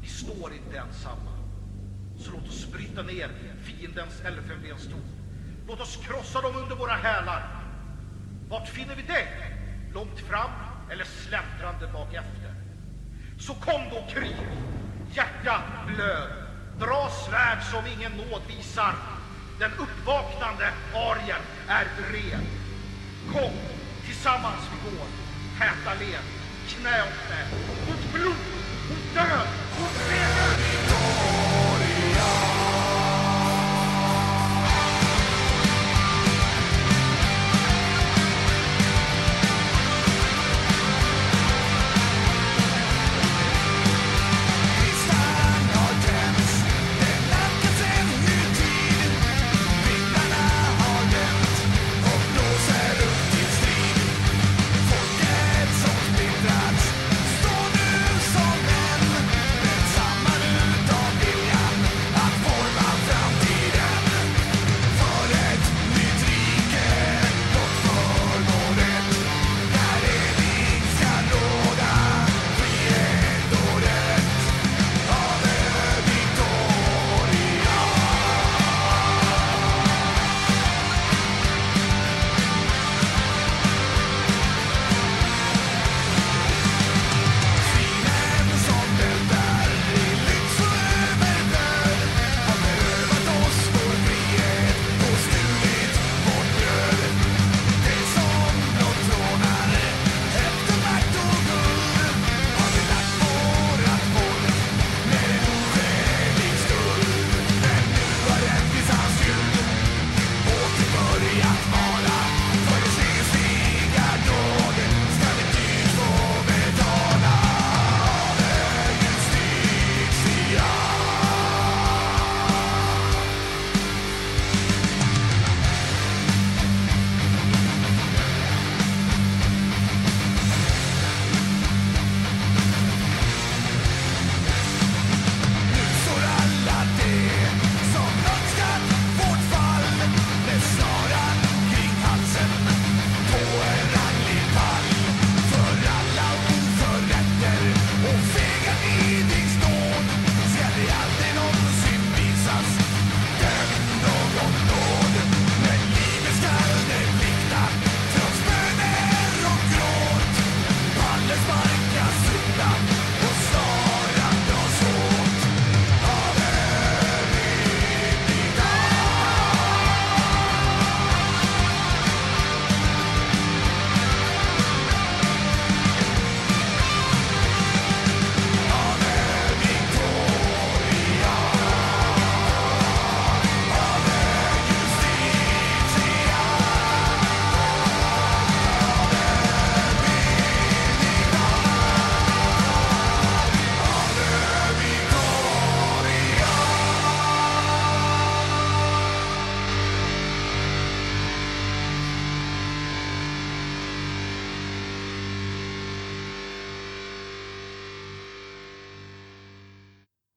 Vi står inte ensamma. Så låt oss bryta ner fiendens elfenbenstorn. Låt oss krossa dem under våra hälar. Vart finner vi dig? Långt fram eller släntrande bak efter? Så kom då krig, hjärta blöd, dra svärd som ingen nåd visar. Den uppvaknande arien är bred. Kom, tillsammans vi går, täta led, knä åt knä,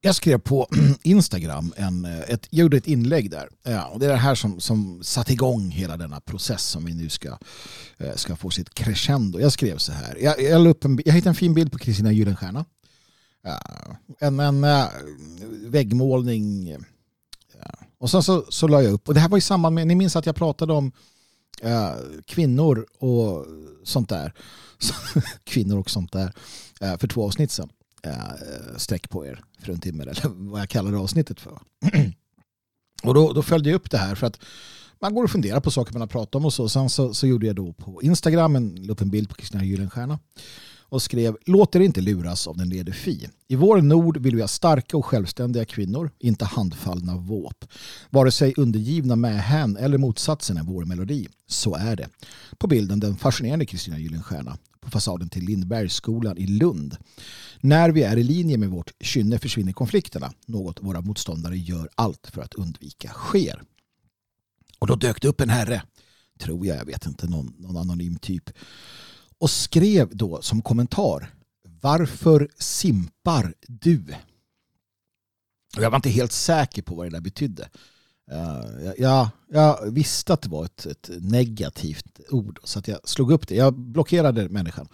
jag skrev på Instagram, en, eh, ett, gjorde ett inlägg där. Ja, och det är det här som, som satte igång hela denna process som vi nu ska, eh, ska få sitt crescendo. Jag skrev så här. Jag, jag, upp en, jag hittade en fin bild på Kristina Gyllenstierna. Ja, en, en eh, väggmålning. Ja. Och sen så, så la jag upp, och det här var i samband med, ni minns att jag pratade om äh, kvinnor och sånt där. kvinnor och sånt där för två avsnitt sedan eh, sträck på er för en timme eller vad jag kallar det avsnittet för. och då, då följde jag upp det här för att man går och funderar på saker man har pratat om och så. Sen så, så gjorde jag då på Instagram en, upp en bild på Kristina Gyllenstierna och skrev Låt er inte luras av den lede Fi. I vår nord vill vi ha starka och självständiga kvinnor, inte handfallna våp. Vare sig undergivna med hän eller motsatsen är vår melodi. Så är det. På bilden den fascinerande Kristina Gyllenstierna på fasaden till Lindbergsskolan i Lund. När vi är i linje med vårt kynne försvinner konflikterna, något våra motståndare gör allt för att undvika sker. Och då dök det upp en herre, tror jag, jag vet inte, någon, någon anonym typ, och skrev då som kommentar Varför simpar du? Jag var inte helt säker på vad det där betydde. Uh, jag, jag, visste att det var ett, ett, negativt ord så att jag slog upp det. Jag blockerade människan.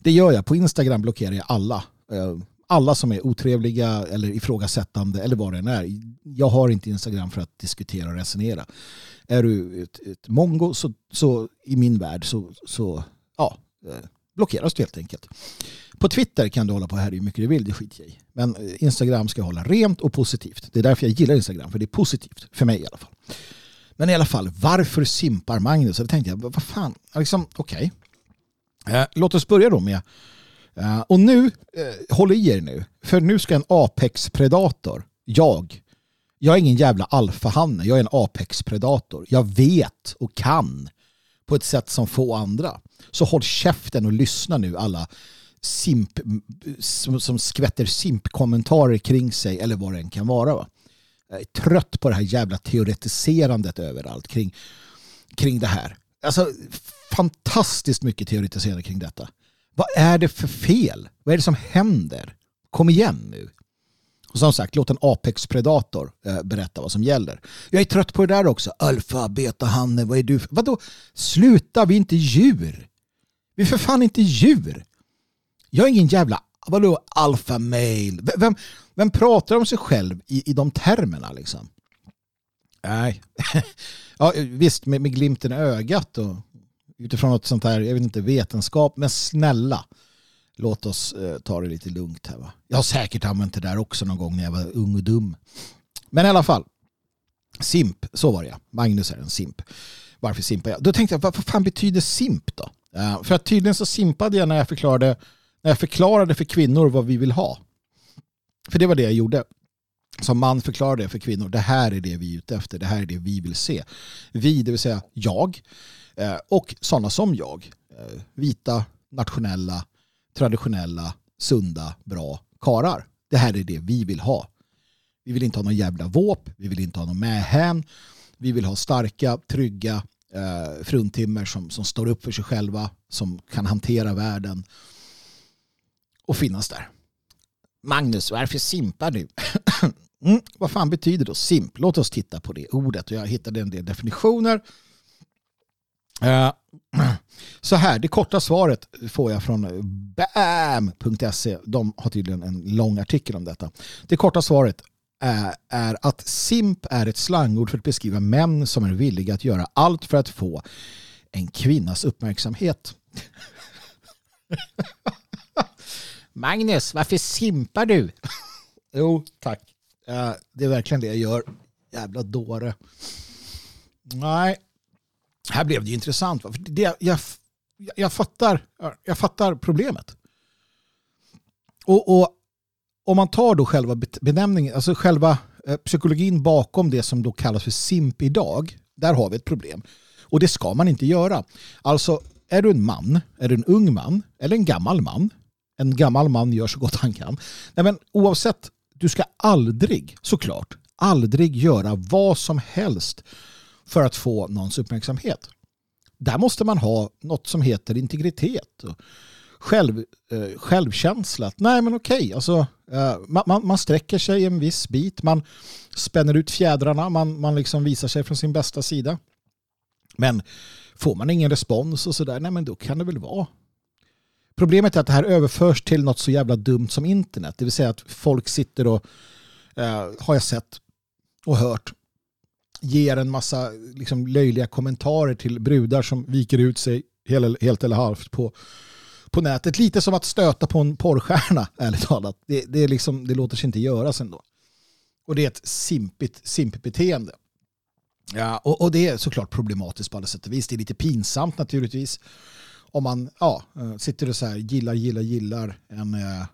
Det gör jag. På Instagram blockerar jag alla. Uh, alla som är otrevliga eller ifrågasättande eller vad det än är. Jag har inte Instagram för att diskutera och resonera. Är du ett, ett mongo så, så i min värld så, så ja, eh, blockeras du helt enkelt. På Twitter kan du hålla på här hur mycket du vill, det skiter jag i. Men eh, Instagram ska hålla rent och positivt. Det är därför jag gillar Instagram, för det är positivt. För mig i alla fall. Men i alla fall, varför simpar Magnus? Så då tänkte jag, vad fan, liksom, okej. Okay. Eh, låt oss börja då med, eh, och nu, eh, håll i er nu, för nu ska en Apex-predator, jag, jag är ingen jävla alfahanne, jag är en Apex-predator. Jag vet och kan på ett sätt som få andra. Så håll käften och lyssna nu alla simp, som, som skvätter simpkommentarer kring sig eller vad det än kan vara. Va? Jag är trött på det här jävla teoretiserandet överallt kring, kring det här. Alltså fantastiskt mycket teoretiserande kring detta. Vad är det för fel? Vad är det som händer? Kom igen nu. Och som sagt, låt en Apex-predator eh, berätta vad som gäller. Jag är trött på det där också. Alfa, beta, hanne, vad är du för... Vadå? Sluta, vi är inte djur. Vi är för fan inte djur. Jag är ingen jävla vadå alfa male. Vem, vem pratar om sig själv i, i de termerna liksom? Nej. ja, visst, med, med glimten i ögat och utifrån något sånt här, jag vet inte, vetenskap. Men snälla, låt oss eh, ta det lite lugnt här va. Jag har säkert använt det där också någon gång när jag var ung och dum. Men i alla fall, simp, så var det ja. Magnus är en simp. Varför simpar jag? Då tänkte jag, vad fan betyder simp då? Uh, för att tydligen så simpade jag när jag förklarade när jag förklarade för kvinnor vad vi vill ha. För det var det jag gjorde. Som man förklarade jag för kvinnor. Det här är det vi är ute efter. Det här är det vi vill se. Vi, det vill säga jag eh, och sådana som jag. Eh, vita, nationella, traditionella, sunda, bra karar. Det här är det vi vill ha. Vi vill inte ha någon jävla våp. Vi vill inte ha någon mähän. Vi vill ha starka, trygga eh, fruntimmer som, som står upp för sig själva, som kan hantera världen och finnas där. Magnus, varför simpar du? mm, vad fan betyder då simp? Låt oss titta på det ordet. Jag hittade en del definitioner. Eh, så här, det korta svaret får jag från bam.se. De har tydligen en lång artikel om detta. Det korta svaret är, är att simp är ett slangord för att beskriva män som är villiga att göra allt för att få en kvinnas uppmärksamhet. Magnus, varför simpar du? jo, tack. det är verkligen det jag gör. Jävla dåre. Nej, här blev det ju intressant. För det, jag, jag, fattar, jag fattar problemet. Och, och om man tar då själva benämningen, alltså själva eh, psykologin bakom det som då kallas för simp idag, där har vi ett problem. Och det ska man inte göra. Alltså, är du en man, är du en ung man eller en gammal man en gammal man gör så gott han kan. Nej, men oavsett, du ska aldrig, såklart, aldrig göra vad som helst för att få någons uppmärksamhet. Där måste man ha något som heter integritet. Själv, eh, självkänsla. Nej men okej, alltså, Eh, man, man, man sträcker sig en viss bit, man spänner ut fjädrarna, man, man liksom visar sig från sin bästa sida. Men får man ingen respons och sådär, nej men då kan det väl vara. Problemet är att det här överförs till något så jävla dumt som internet. Det vill säga att folk sitter och, eh, har jag sett och hört, ger en massa liksom, löjliga kommentarer till brudar som viker ut sig helt eller halvt på, på nätet. Lite som att stöta på en porrstjärna, ärligt talat. Det, det, är liksom, det låter sig inte göras ändå. Och det är ett simpigt, simpigt beteende. Ja, och, och, det är såklart problematiskt på alla sätt och vis. Det är lite pinsamt naturligtvis. Om man ja, eh, sitter och så här, gillar, gillar, gillar en, eh,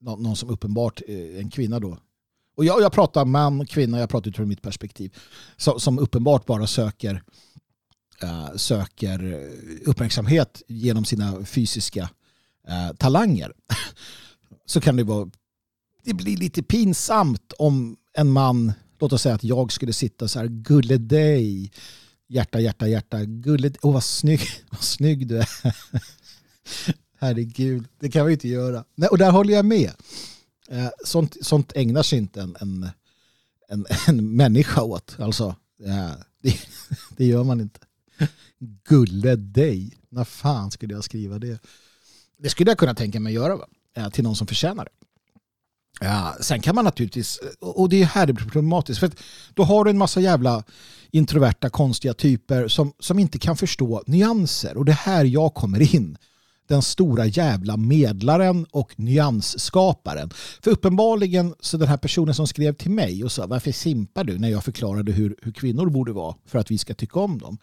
någon som uppenbart är en kvinna då. Och jag, jag pratar man, kvinna, jag pratar utifrån mitt perspektiv. Som, som uppenbart bara söker, uh, söker uppmärksamhet genom sina fysiska uh, talanger. så kan det vara, det blir lite pinsamt om en man Låt oss säga att jag skulle sitta så här, gulle dig, hjärta, hjärta, hjärta, gulle, åh oh, vad snygg, vad snygg du är. Herregud, det kan vi inte göra. Nej, och där håller jag med. Eh, sånt, sånt ägnar sig inte en, en, en, en människa åt. Alltså, det, det gör man inte. Gulle dig. När fan skulle jag skriva det? Det skulle jag kunna tänka mig att göra va? Eh, till någon som förtjänar det. Ja, sen kan man naturligtvis, och det är här det blir problematiskt, för då har du en massa jävla introverta konstiga typer som, som inte kan förstå nyanser. Och det är här jag kommer in. Den stora jävla medlaren och nyansskaparen. För uppenbarligen så den här personen som skrev till mig och sa varför simpar du när jag förklarade hur, hur kvinnor borde vara för att vi ska tycka om dem.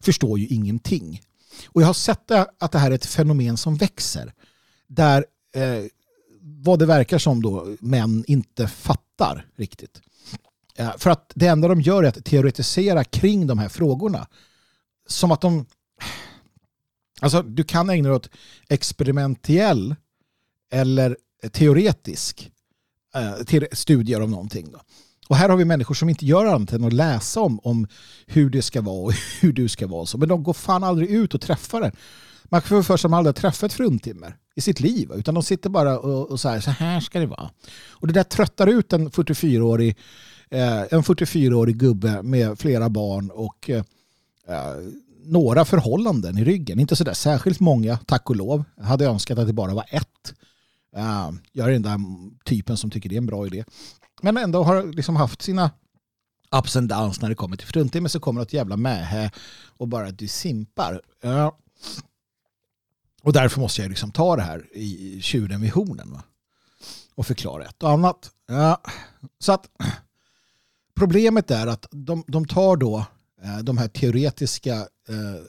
Förstår ju ingenting. Och jag har sett att det här är ett fenomen som växer. Där eh, vad det verkar som då män inte fattar riktigt. Eh, för att det enda de gör är att teoretisera kring de här frågorna. Som att de... Alltså du kan ägna dig åt experimentell eller teoretisk eh, till studier av någonting. Då. Och här har vi människor som inte gör annat än att läsa om, om hur det ska vara och hur du ska vara. Men de går fan aldrig ut och träffar den. Man får för sig att de aldrig har träffat fruntimmer i sitt liv. Utan de sitter bara och, och så, här, så här ska det vara. Och det där tröttar ut en 44-årig eh, en 44 gubbe med flera barn och eh, några förhållanden i ryggen. Inte så där särskilt många, tack och lov. Jag hade önskat att det bara var ett. Eh, jag är den där typen som tycker det är en bra idé. Men ändå har liksom haft sina ups and downs när det kommer till fruntimmer så kommer något jävla mähä och bara du simpar. Eh, och därför måste jag liksom ta det här i tjuren vid hornen. Va? Och förklara ett och annat. Eh, så att problemet är att de, de tar då Eh, de här teoretiska eh,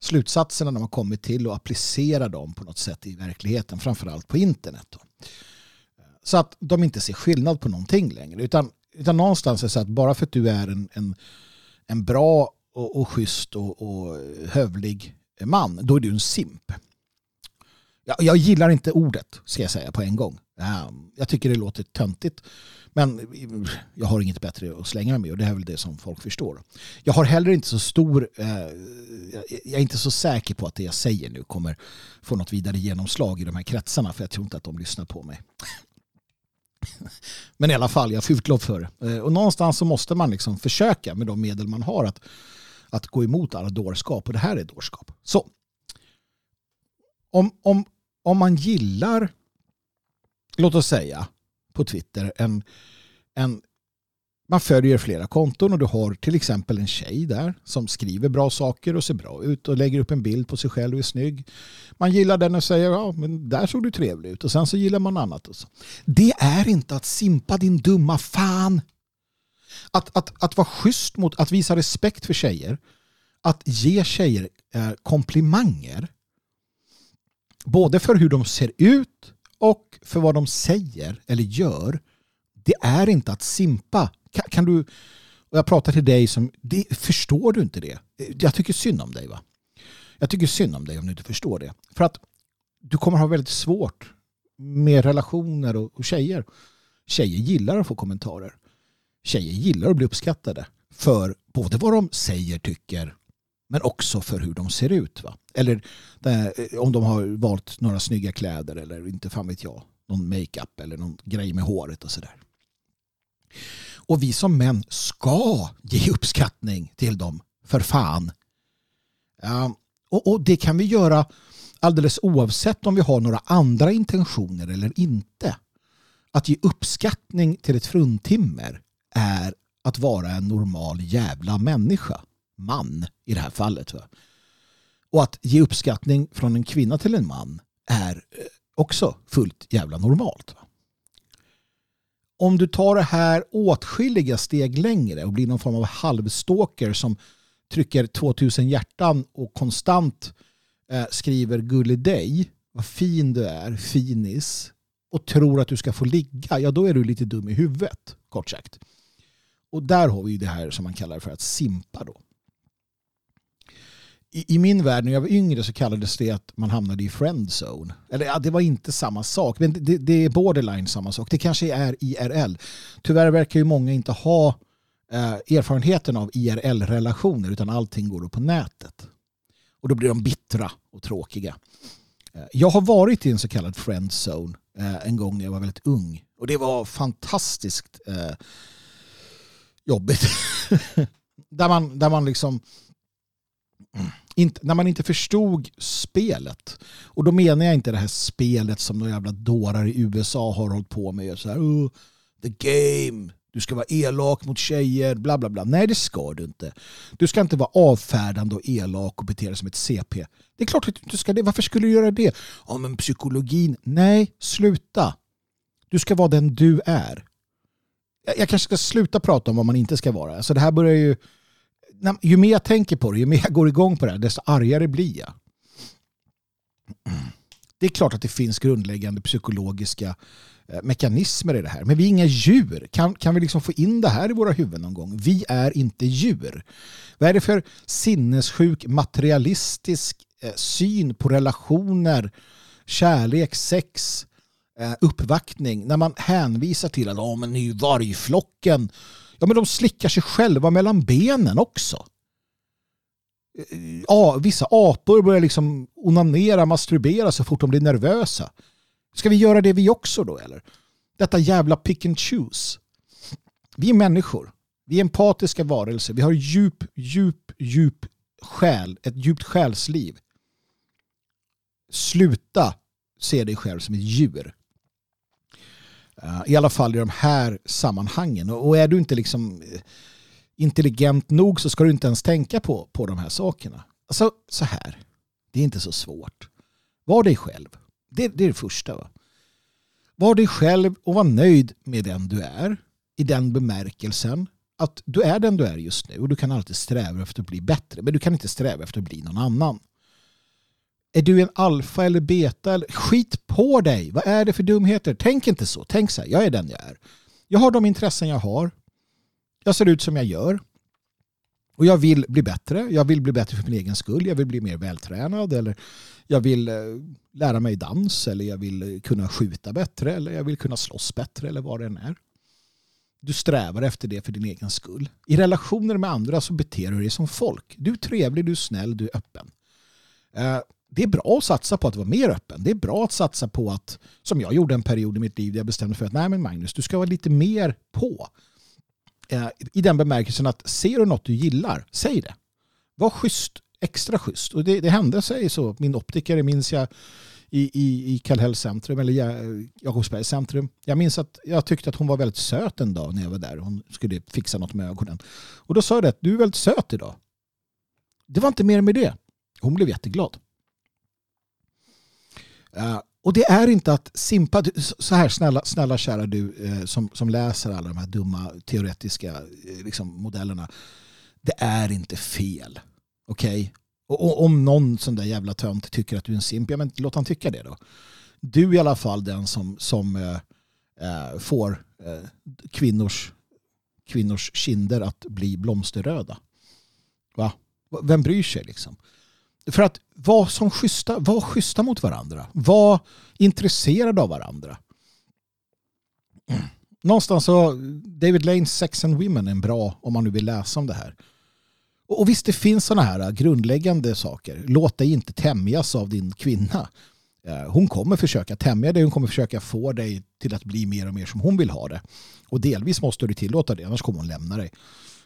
slutsatserna de har kommit till och applicerar dem på något sätt i verkligheten, framförallt på internet. Då. Eh, så att de inte ser skillnad på någonting längre. Utan, utan någonstans är det så att bara för att du är en, en, en bra och, och schysst och, och hövlig man, då är du en simp. Jag, jag gillar inte ordet, ska jag säga på en gång. Ehm, jag tycker det låter töntigt. Men jag har inget bättre att slänga mig med och det är väl det som folk förstår. Jag har heller inte så stor, eh, jag är inte så säker på att det jag säger nu kommer få något vidare genomslag i de här kretsarna för jag tror inte att de lyssnar på mig. Men i alla fall, jag har fyllt lov för det. Eh, och någonstans så måste man liksom försöka med de medel man har att att gå emot alla dårskap och det här är dårskap. Så om, om, om man gillar, låt oss säga på Twitter, en, en, man följer flera konton och du har till exempel en tjej där som skriver bra saker och ser bra ut och lägger upp en bild på sig själv och är snygg. Man gillar den och säger ja men där såg du trevlig ut och sen så gillar man annat. Och så. Det är inte att simpa din dumma fan. Att, att, att vara schysst mot, att visa respekt för tjejer, att ge tjejer eh, komplimanger, både för hur de ser ut och för vad de säger eller gör, det är inte att simpa. Kan, kan du, och jag pratar till dig som, det, förstår du inte det? Jag tycker synd om dig va? Jag tycker synd om dig om du inte förstår det. För att du kommer ha väldigt svårt med relationer och, och tjejer. Tjejer gillar att få kommentarer tjejer gillar att bli uppskattade för både vad de säger, tycker men också för hur de ser ut. Va? Eller eh, om de har valt några snygga kläder eller inte fan vet jag. någon makeup eller någon grej med håret och sådär. Och vi som män ska ge uppskattning till dem, för fan. Ja, och, och det kan vi göra alldeles oavsett om vi har några andra intentioner eller inte. Att ge uppskattning till ett fruntimmer är att vara en normal jävla människa. Man i det här fallet. Va? Och att ge uppskattning från en kvinna till en man är eh, också fullt jävla normalt. Va? Om du tar det här åtskilliga steg längre och blir någon form av halvstalker som trycker 2000 hjärtan och konstant eh, skriver gullig dig, vad fin du är, finis och tror att du ska få ligga, ja då är du lite dum i huvudet, kort sagt. Och där har vi det här som man kallar för att simpa då. I, I, min värld när jag var yngre så kallades det att man hamnade i friendzone. Eller ja, det var inte samma sak, men det, det, är borderline samma sak. Det kanske är IRL. Tyvärr verkar ju många inte ha eh, erfarenheten av IRL-relationer utan allting går då på nätet. Och då blir de bittra och tråkiga. Eh, jag har varit i en så kallad friendzone eh, en gång när jag var väldigt ung. Och det var fantastiskt eh, jobbigt. där, man, där man liksom inte, när man inte förstod spelet. Och då menar jag inte det här spelet som några jävla dårar i USA har hållit på med. Så här, oh, the game, du ska vara elak mot tjejer, bla bla bla. Nej, det ska du inte. Du ska inte vara avfärdande och elak och bete dig som ett CP. Det är klart att du inte ska det. Varför skulle du göra det? Ja, men psykologin. Nej, sluta. Du ska vara den du är. Jag, jag kanske ska sluta prata om vad man inte ska vara. Alltså det här börjar ju... Ju mer jag tänker på det, ju mer jag går igång på det här, desto argare blir jag. Det är klart att det finns grundläggande psykologiska eh, mekanismer i det här. Men vi är inga djur. Kan, kan vi liksom få in det här i våra huvuden någon gång? Vi är inte djur. Vad är det för sinnessjuk materialistisk eh, syn på relationer, kärlek, sex, eh, uppvaktning när man hänvisar till att oh, men nu vargflocken ja, men de slickar sig själva mellan benen också. Eh, ja, vissa apor börjar liksom onanera, masturbera så fort de blir nervösa. Ska vi göra det vi också då eller? Detta jävla pick and choose. Vi är människor. Vi är empatiska varelser. Vi har djup, djup, djup själ. Ett djupt själsliv. Sluta se dig själv som ett djur. Eh, I alla fall i de här sammanhangen. Och är du inte liksom eh, intelligent nog så ska du inte ens tänka på, på de här sakerna. Alltså så här. Det är inte så svårt. Var dig själv. Det, det är det första. Va? Var dig själv och var nöjd med den du är. I den bemärkelsen att du är den du är just nu och du kan alltid sträva efter att bli bättre. Men du kan inte sträva efter att bli någon annan. Är du en alfa eller beta? Eller? Skit på dig! Vad är det för dumheter? Tänk inte så. Tänk så här, jag är den jag är. Jag har de intressen jag har. Jag ser ut som jag gör. Och jag vill bli bättre. Jag vill bli bättre för min egen skull. Jag vill bli mer vältränad. Eller jag vill eh, lära mig dans. Eller jag vill eh, kunna skjuta bättre. Eller jag vill kunna slåss bättre. Eller vad det än är. Du strävar efter det för din egen skull. I relationer med andra så beter du dig som folk. Du är trevlig, du är snäll, du är öppen. Eh, det är bra att satsa på att vara mer öppen. Det är bra att satsa på att, som jag gjorde en period i mitt liv där jag bestämde för att nej men Magnus, du ska vara lite mer på. Eh, I den bemärkelsen att ser du något du gillar, säg det. Var schysst, extra schysst. Och det, det hände sig så. Min optiker minns jag i, i, i Kallhälls centrum, eller Jakobsbergs centrum. Jag minns att jag tyckte att hon var väldigt söt en dag när jag var där. Hon skulle fixa något med ögonen. Och då sa jag det, du är väldigt söt idag. Det var inte mer med det. Hon blev jätteglad. Uh, och det är inte att simpa, så här snälla, snälla kära du eh, som, som läser alla de här dumma teoretiska eh, liksom, modellerna. Det är inte fel. Okej? Okay? Och, och, om någon sån där jävla tönt tycker att du är en simp, ja men låt han tycka det då. Du är i alla fall den som, som eh, eh får eh, kvinnors, kvinnors kinder att bli blomsterröda. Va? Vem bryr sig liksom? För att vara som schyssta, var schyssta mot varandra. Var intresserade av varandra. Någonstans så, David Lanes Sex and Women är bra om man nu vill läsa om det här. Och visst det finns sådana här grundläggande saker. Låt dig inte tämjas av din kvinna. Eh, hon kommer försöka tämja dig, hon kommer försöka få dig till att bli mer och mer som hon vill ha det. Och delvis måste du tillåta det, annars kommer hon lämna dig.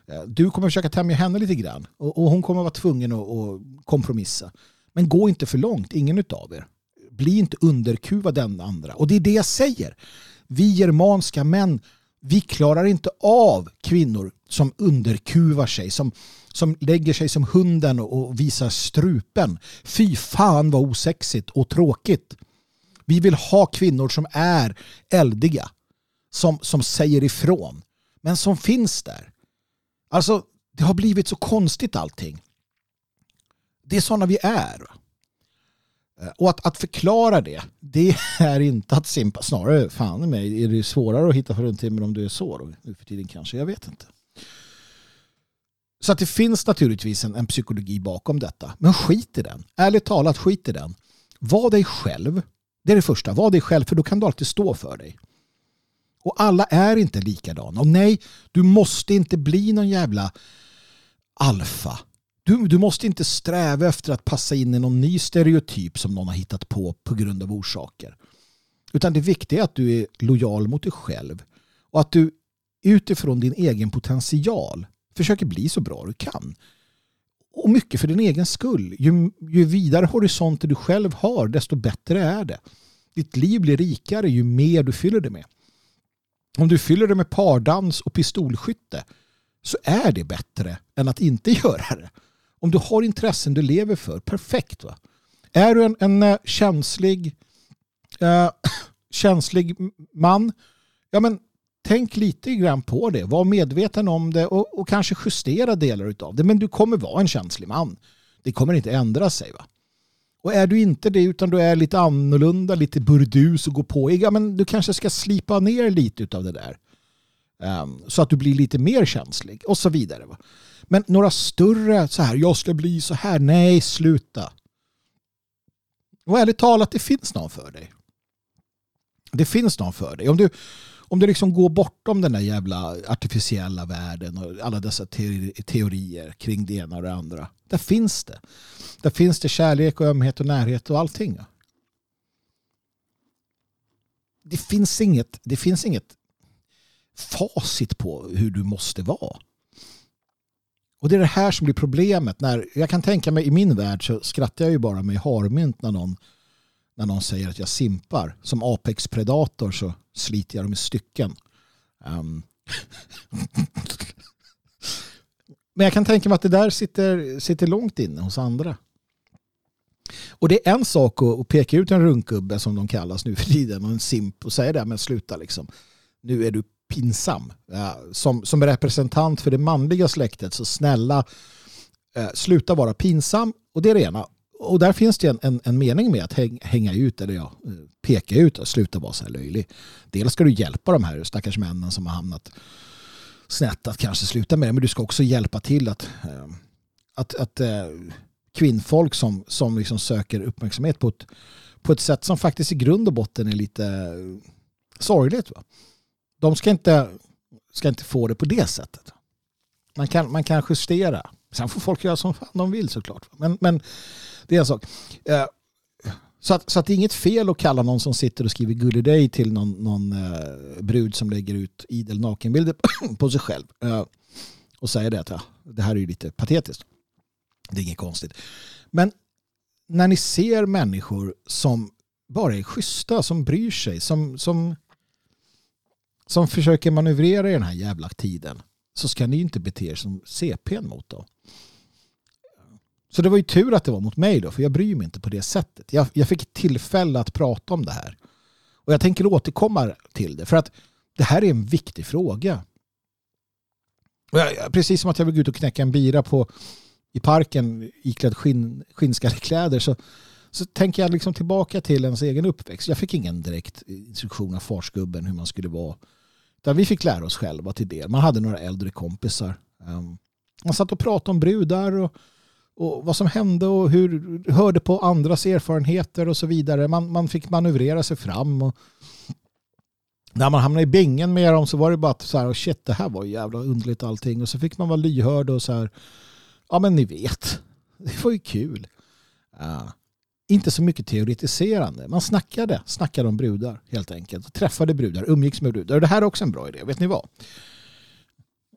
Eh, du kommer försöka tämja henne lite grann och, och hon kommer vara tvungen att, att kompromissa. Men gå inte för långt, ingen utav er. Bli inte underkuvad den andra. Och det är det jag säger. Vi germanska män, vi klarar inte av kvinnor som underkuvar sig, som, som lägger sig som hunden och visar strupen. Fy fan vad osexigt och tråkigt. Vi vill ha kvinnor som är eldiga, som, som säger ifrån, men som finns där. Alltså, det har blivit så konstigt allting. Det är sådana vi är. Eh, och att, att förklara det, det är inte att simpa. Snarare, fan i mig, är det svårare att hitta fruntimmer om du är så då, nu för tiden kanske. Jag vet inte. Så att det finns naturligtvis en, en psykologi bakom detta. Men skit i den. Ärligt talat, skit i den. Var dig själv. Det är det första. Var dig själv, för då kan du alltid stå för dig. Och alla är inte likadana. Och nej, du måste inte bli någon jävla alfa. Du, du måste inte sträva efter att passa in i någon ny stereotyp som någon har hittat på på grund av orsaker. Utan det viktiga är att du är lojal mot dig själv och att du utifrån din egen potential försöker bli så bra du kan. Och mycket för din egen skull. Ju, ju vidare horisonter du själv har, desto bättre är det. Ditt liv blir rikare ju mer du fyller det med. Om du fyller det med pardans och pistolskytte så är det bättre än att inte göra det. Om du har intressen du lever för, perfekt. va? Är du en, en eh, känslig, eh, känslig man, ja men tänk lite grann på det. Var medveten om det och, och kanske justera delar av det. Men du kommer vara en känslig man. Det kommer inte ändra sig. va? Och är du inte det utan du är lite annorlunda, lite burdus och går på, eh, ja men du kanske ska slipa ner lite av det där. Um, så att du blir lite mer känslig och så vidare. Va? Men några större så här, jag ska bli så här, nej sluta. Och ärligt talat, det finns någon för dig. Det finns någon för dig. Om du, om du liksom går bortom den där jävla artificiella världen och alla dessa teorier kring det ena och det andra. Där finns det. Där finns det kärlek och ömhet och närhet och allting. Det finns inget, det finns inget facit på hur du måste vara. Och det är det här som blir problemet. När, jag kan tänka mig i min värld så skrattar jag ju bara med harmynt när någon, när någon säger att jag simpar. Som Apex Predator så sliter jag dem i stycken. Um. Men jag kan tänka mig att det där sitter, sitter långt inne hos andra. Och det är en sak att peka ut en runkgubbe som de kallas nu för tiden och en simp och säga det men sluta liksom. Nu är du pinsam. Som, som representant för det manliga släktet så snälla eh, sluta vara pinsam och det är det ena. Och där finns det en, en, en mening med att hänga ut eller ja, eh, peka ut och sluta vara så här löjlig. Dels ska du hjälpa de här stackars männen som har hamnat snett att kanske sluta med det men du ska också hjälpa till att, eh, att, att eh, kvinnfolk som, som liksom söker uppmärksamhet på ett, på ett sätt som faktiskt i grund och botten är lite eh, sorgligt. Va? de ska inte, ska inte få det på det sättet. Man kan, man kan justera. Sen får folk göra som fan de vill såklart. Men, men det är en sak. Så att, så att det är inget fel att kalla någon som sitter och skriver gullig dig till någon, någon eh, brud som lägger ut idel nakenbilder på sig själv. Eh, och säga det att ja, det här är ju lite patetiskt. Det är inget konstigt. Men när ni ser människor som bara är schyssta, som bryr sig, som, som som försöker manövrera i den här jävla tiden så ska ni inte bete er som CP mot dem. Så det var ju tur att det var mot mig då, för jag bryr mig inte på det sättet. Jag, jag fick tillfälle att prata om det här. Och jag tänker återkomma till det, för att det här är en viktig fråga. Jag, precis som att jag vill gå ut och knäcka en bira på, i parken iklädd skinn, skinnskallekläder så, så tänker jag liksom tillbaka till ens egen uppväxt. Jag fick ingen direkt instruktion av farsgubben hur man skulle vara där vi fick lära oss själva till det. Man hade några äldre kompisar. Ehm, man satt och pratade om brudar och, och vad som hände och hur hörde på andras erfarenheter och så vidare. Man, man fick manövrera sig fram. Och när man hamnade i bingen med dem så var det bara att så här, oh shit, det här var jävla underligt allting. Och så fick man vara lyhörd och så här, ja men ni vet, det var ju kul. Ja. inte så mycket teoretiserande. Man snackade, snackade om brudar helt enkelt. Träffade brudar, umgicks med brudar. Och det här är också en bra idé. Vet ni vad?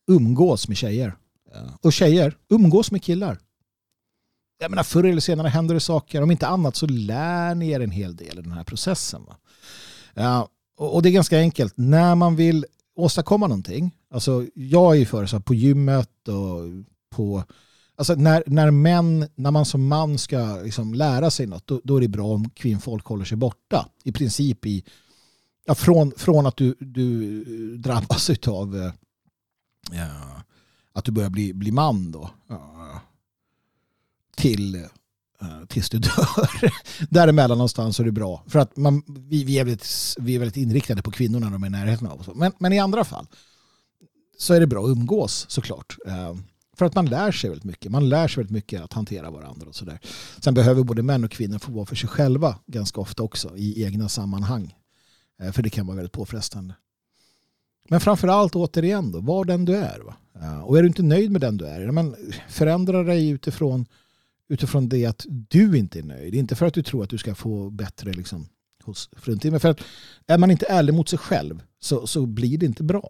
Umgås med tjejer. Och tjejer, umgås med killar. Jag menar, förr eller senare händer det saker. Om inte annat så lär ni er en hel del i den här processen. Va? Ja, och det är ganska enkelt. När man vill åstadkomma någonting. Alltså, jag är ju för så på gymmet och på Alltså när, när, män, när man som man ska liksom lära sig något, då, då är det bra om kvinnfolk håller sig borta. I princip i, ja, från, från att du, du drabbas av eh, ja, att du börjar bli, bli man då. Ja, till uh, tills du dör. Däremellan någonstans är det bra. För att man, vi, vi, är väldigt, vi är väldigt inriktade på kvinnorna när de är i närheten av oss. Men, men i andra fall så är det bra att umgås såklart. Uh, för att man lär sig väldigt mycket. Man lär sig väldigt mycket att hantera varandra och sådär. Sen behöver både män och kvinnor få vara för sig själva ganska ofta också i egna sammanhang. Uh, för det kan vara väldigt påfrestande. Men framförallt återigen då, var den du är. Va? Och är du inte nöjd med den du är, men förändra dig utifrån utifrån det att du inte är nöjd. Inte för att du tror att du ska få bättre liksom, hos fruntimmer. Men för att är man inte ärlig mot sig själv så, så blir det inte bra.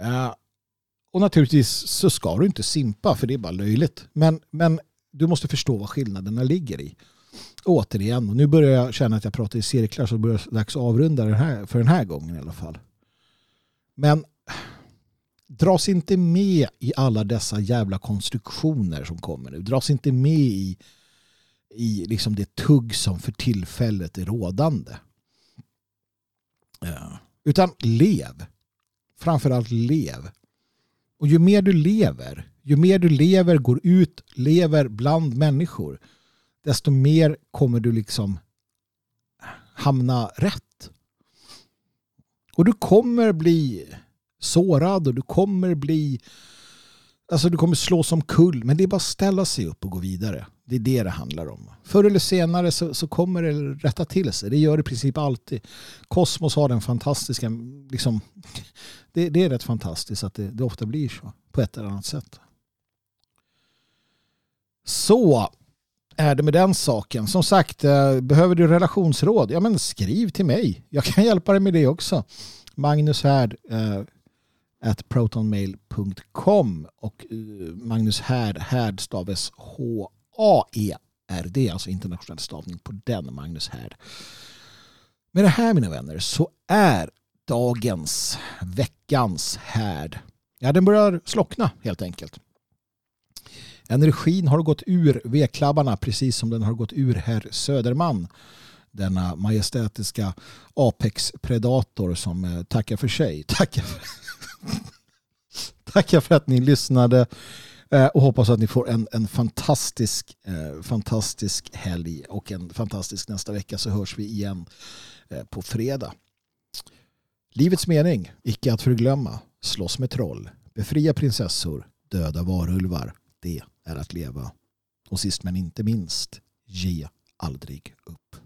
Uh, och naturligtvis så ska du inte simpa för det är bara löjligt. Men, men du måste förstå vad skillnaderna ligger i. Återigen, och nu börjar jag känna att jag pratar i cirklar så det börjar dags att avrunda den här, för den här gången i alla fall. Men dras inte med i alla dessa jävla konstruktioner som kommer nu. Dras inte med i, i liksom det tugg som för tillfället är rådande. Ja. Utan lev. Framförallt lev. Och ju mer du lever, ju mer du lever, går ut, lever bland människor, desto mer kommer du liksom hamna rätt. Och du kommer bli sårad och du kommer bli Alltså du kommer slå som kull, men det är bara att ställa sig upp och gå vidare. Det är det det handlar om. Förr eller senare så, så kommer det rätta till sig. Det gör det i princip alltid. Kosmos har den fantastiska, liksom, det, det är rätt fantastiskt att det, det, ofta blir så på ett eller annat sätt. Så är det med den saken. Som sagt, eh, behöver du relationsråd? Ja men skriv till mig. Jag kan hjälpa dig med det också. Magnus Härd eh, at protonmail.com och eh, Magnus Härd, Härd staves H-A-E-R-D, alltså internationell stavning på den Magnus Härd. Med det här mina vänner så är dagens, veckans härd, ja den börjar slockna helt enkelt. Energin har gått ur vedklabbarna precis som den har gått ur herr Söderman denna majestätiska Apex-predator som eh, tackar för sig. Tackar för, tackar för att ni lyssnade eh, och hoppas att ni får en, en fantastisk, eh, fantastisk helg och en fantastisk nästa vecka så hörs vi igen eh, på fredag. Livets mening, icke att förglömma, slåss med troll, befria prinsessor, döda varulvar, det är att leva. Och sist men inte minst, ge aldrig upp.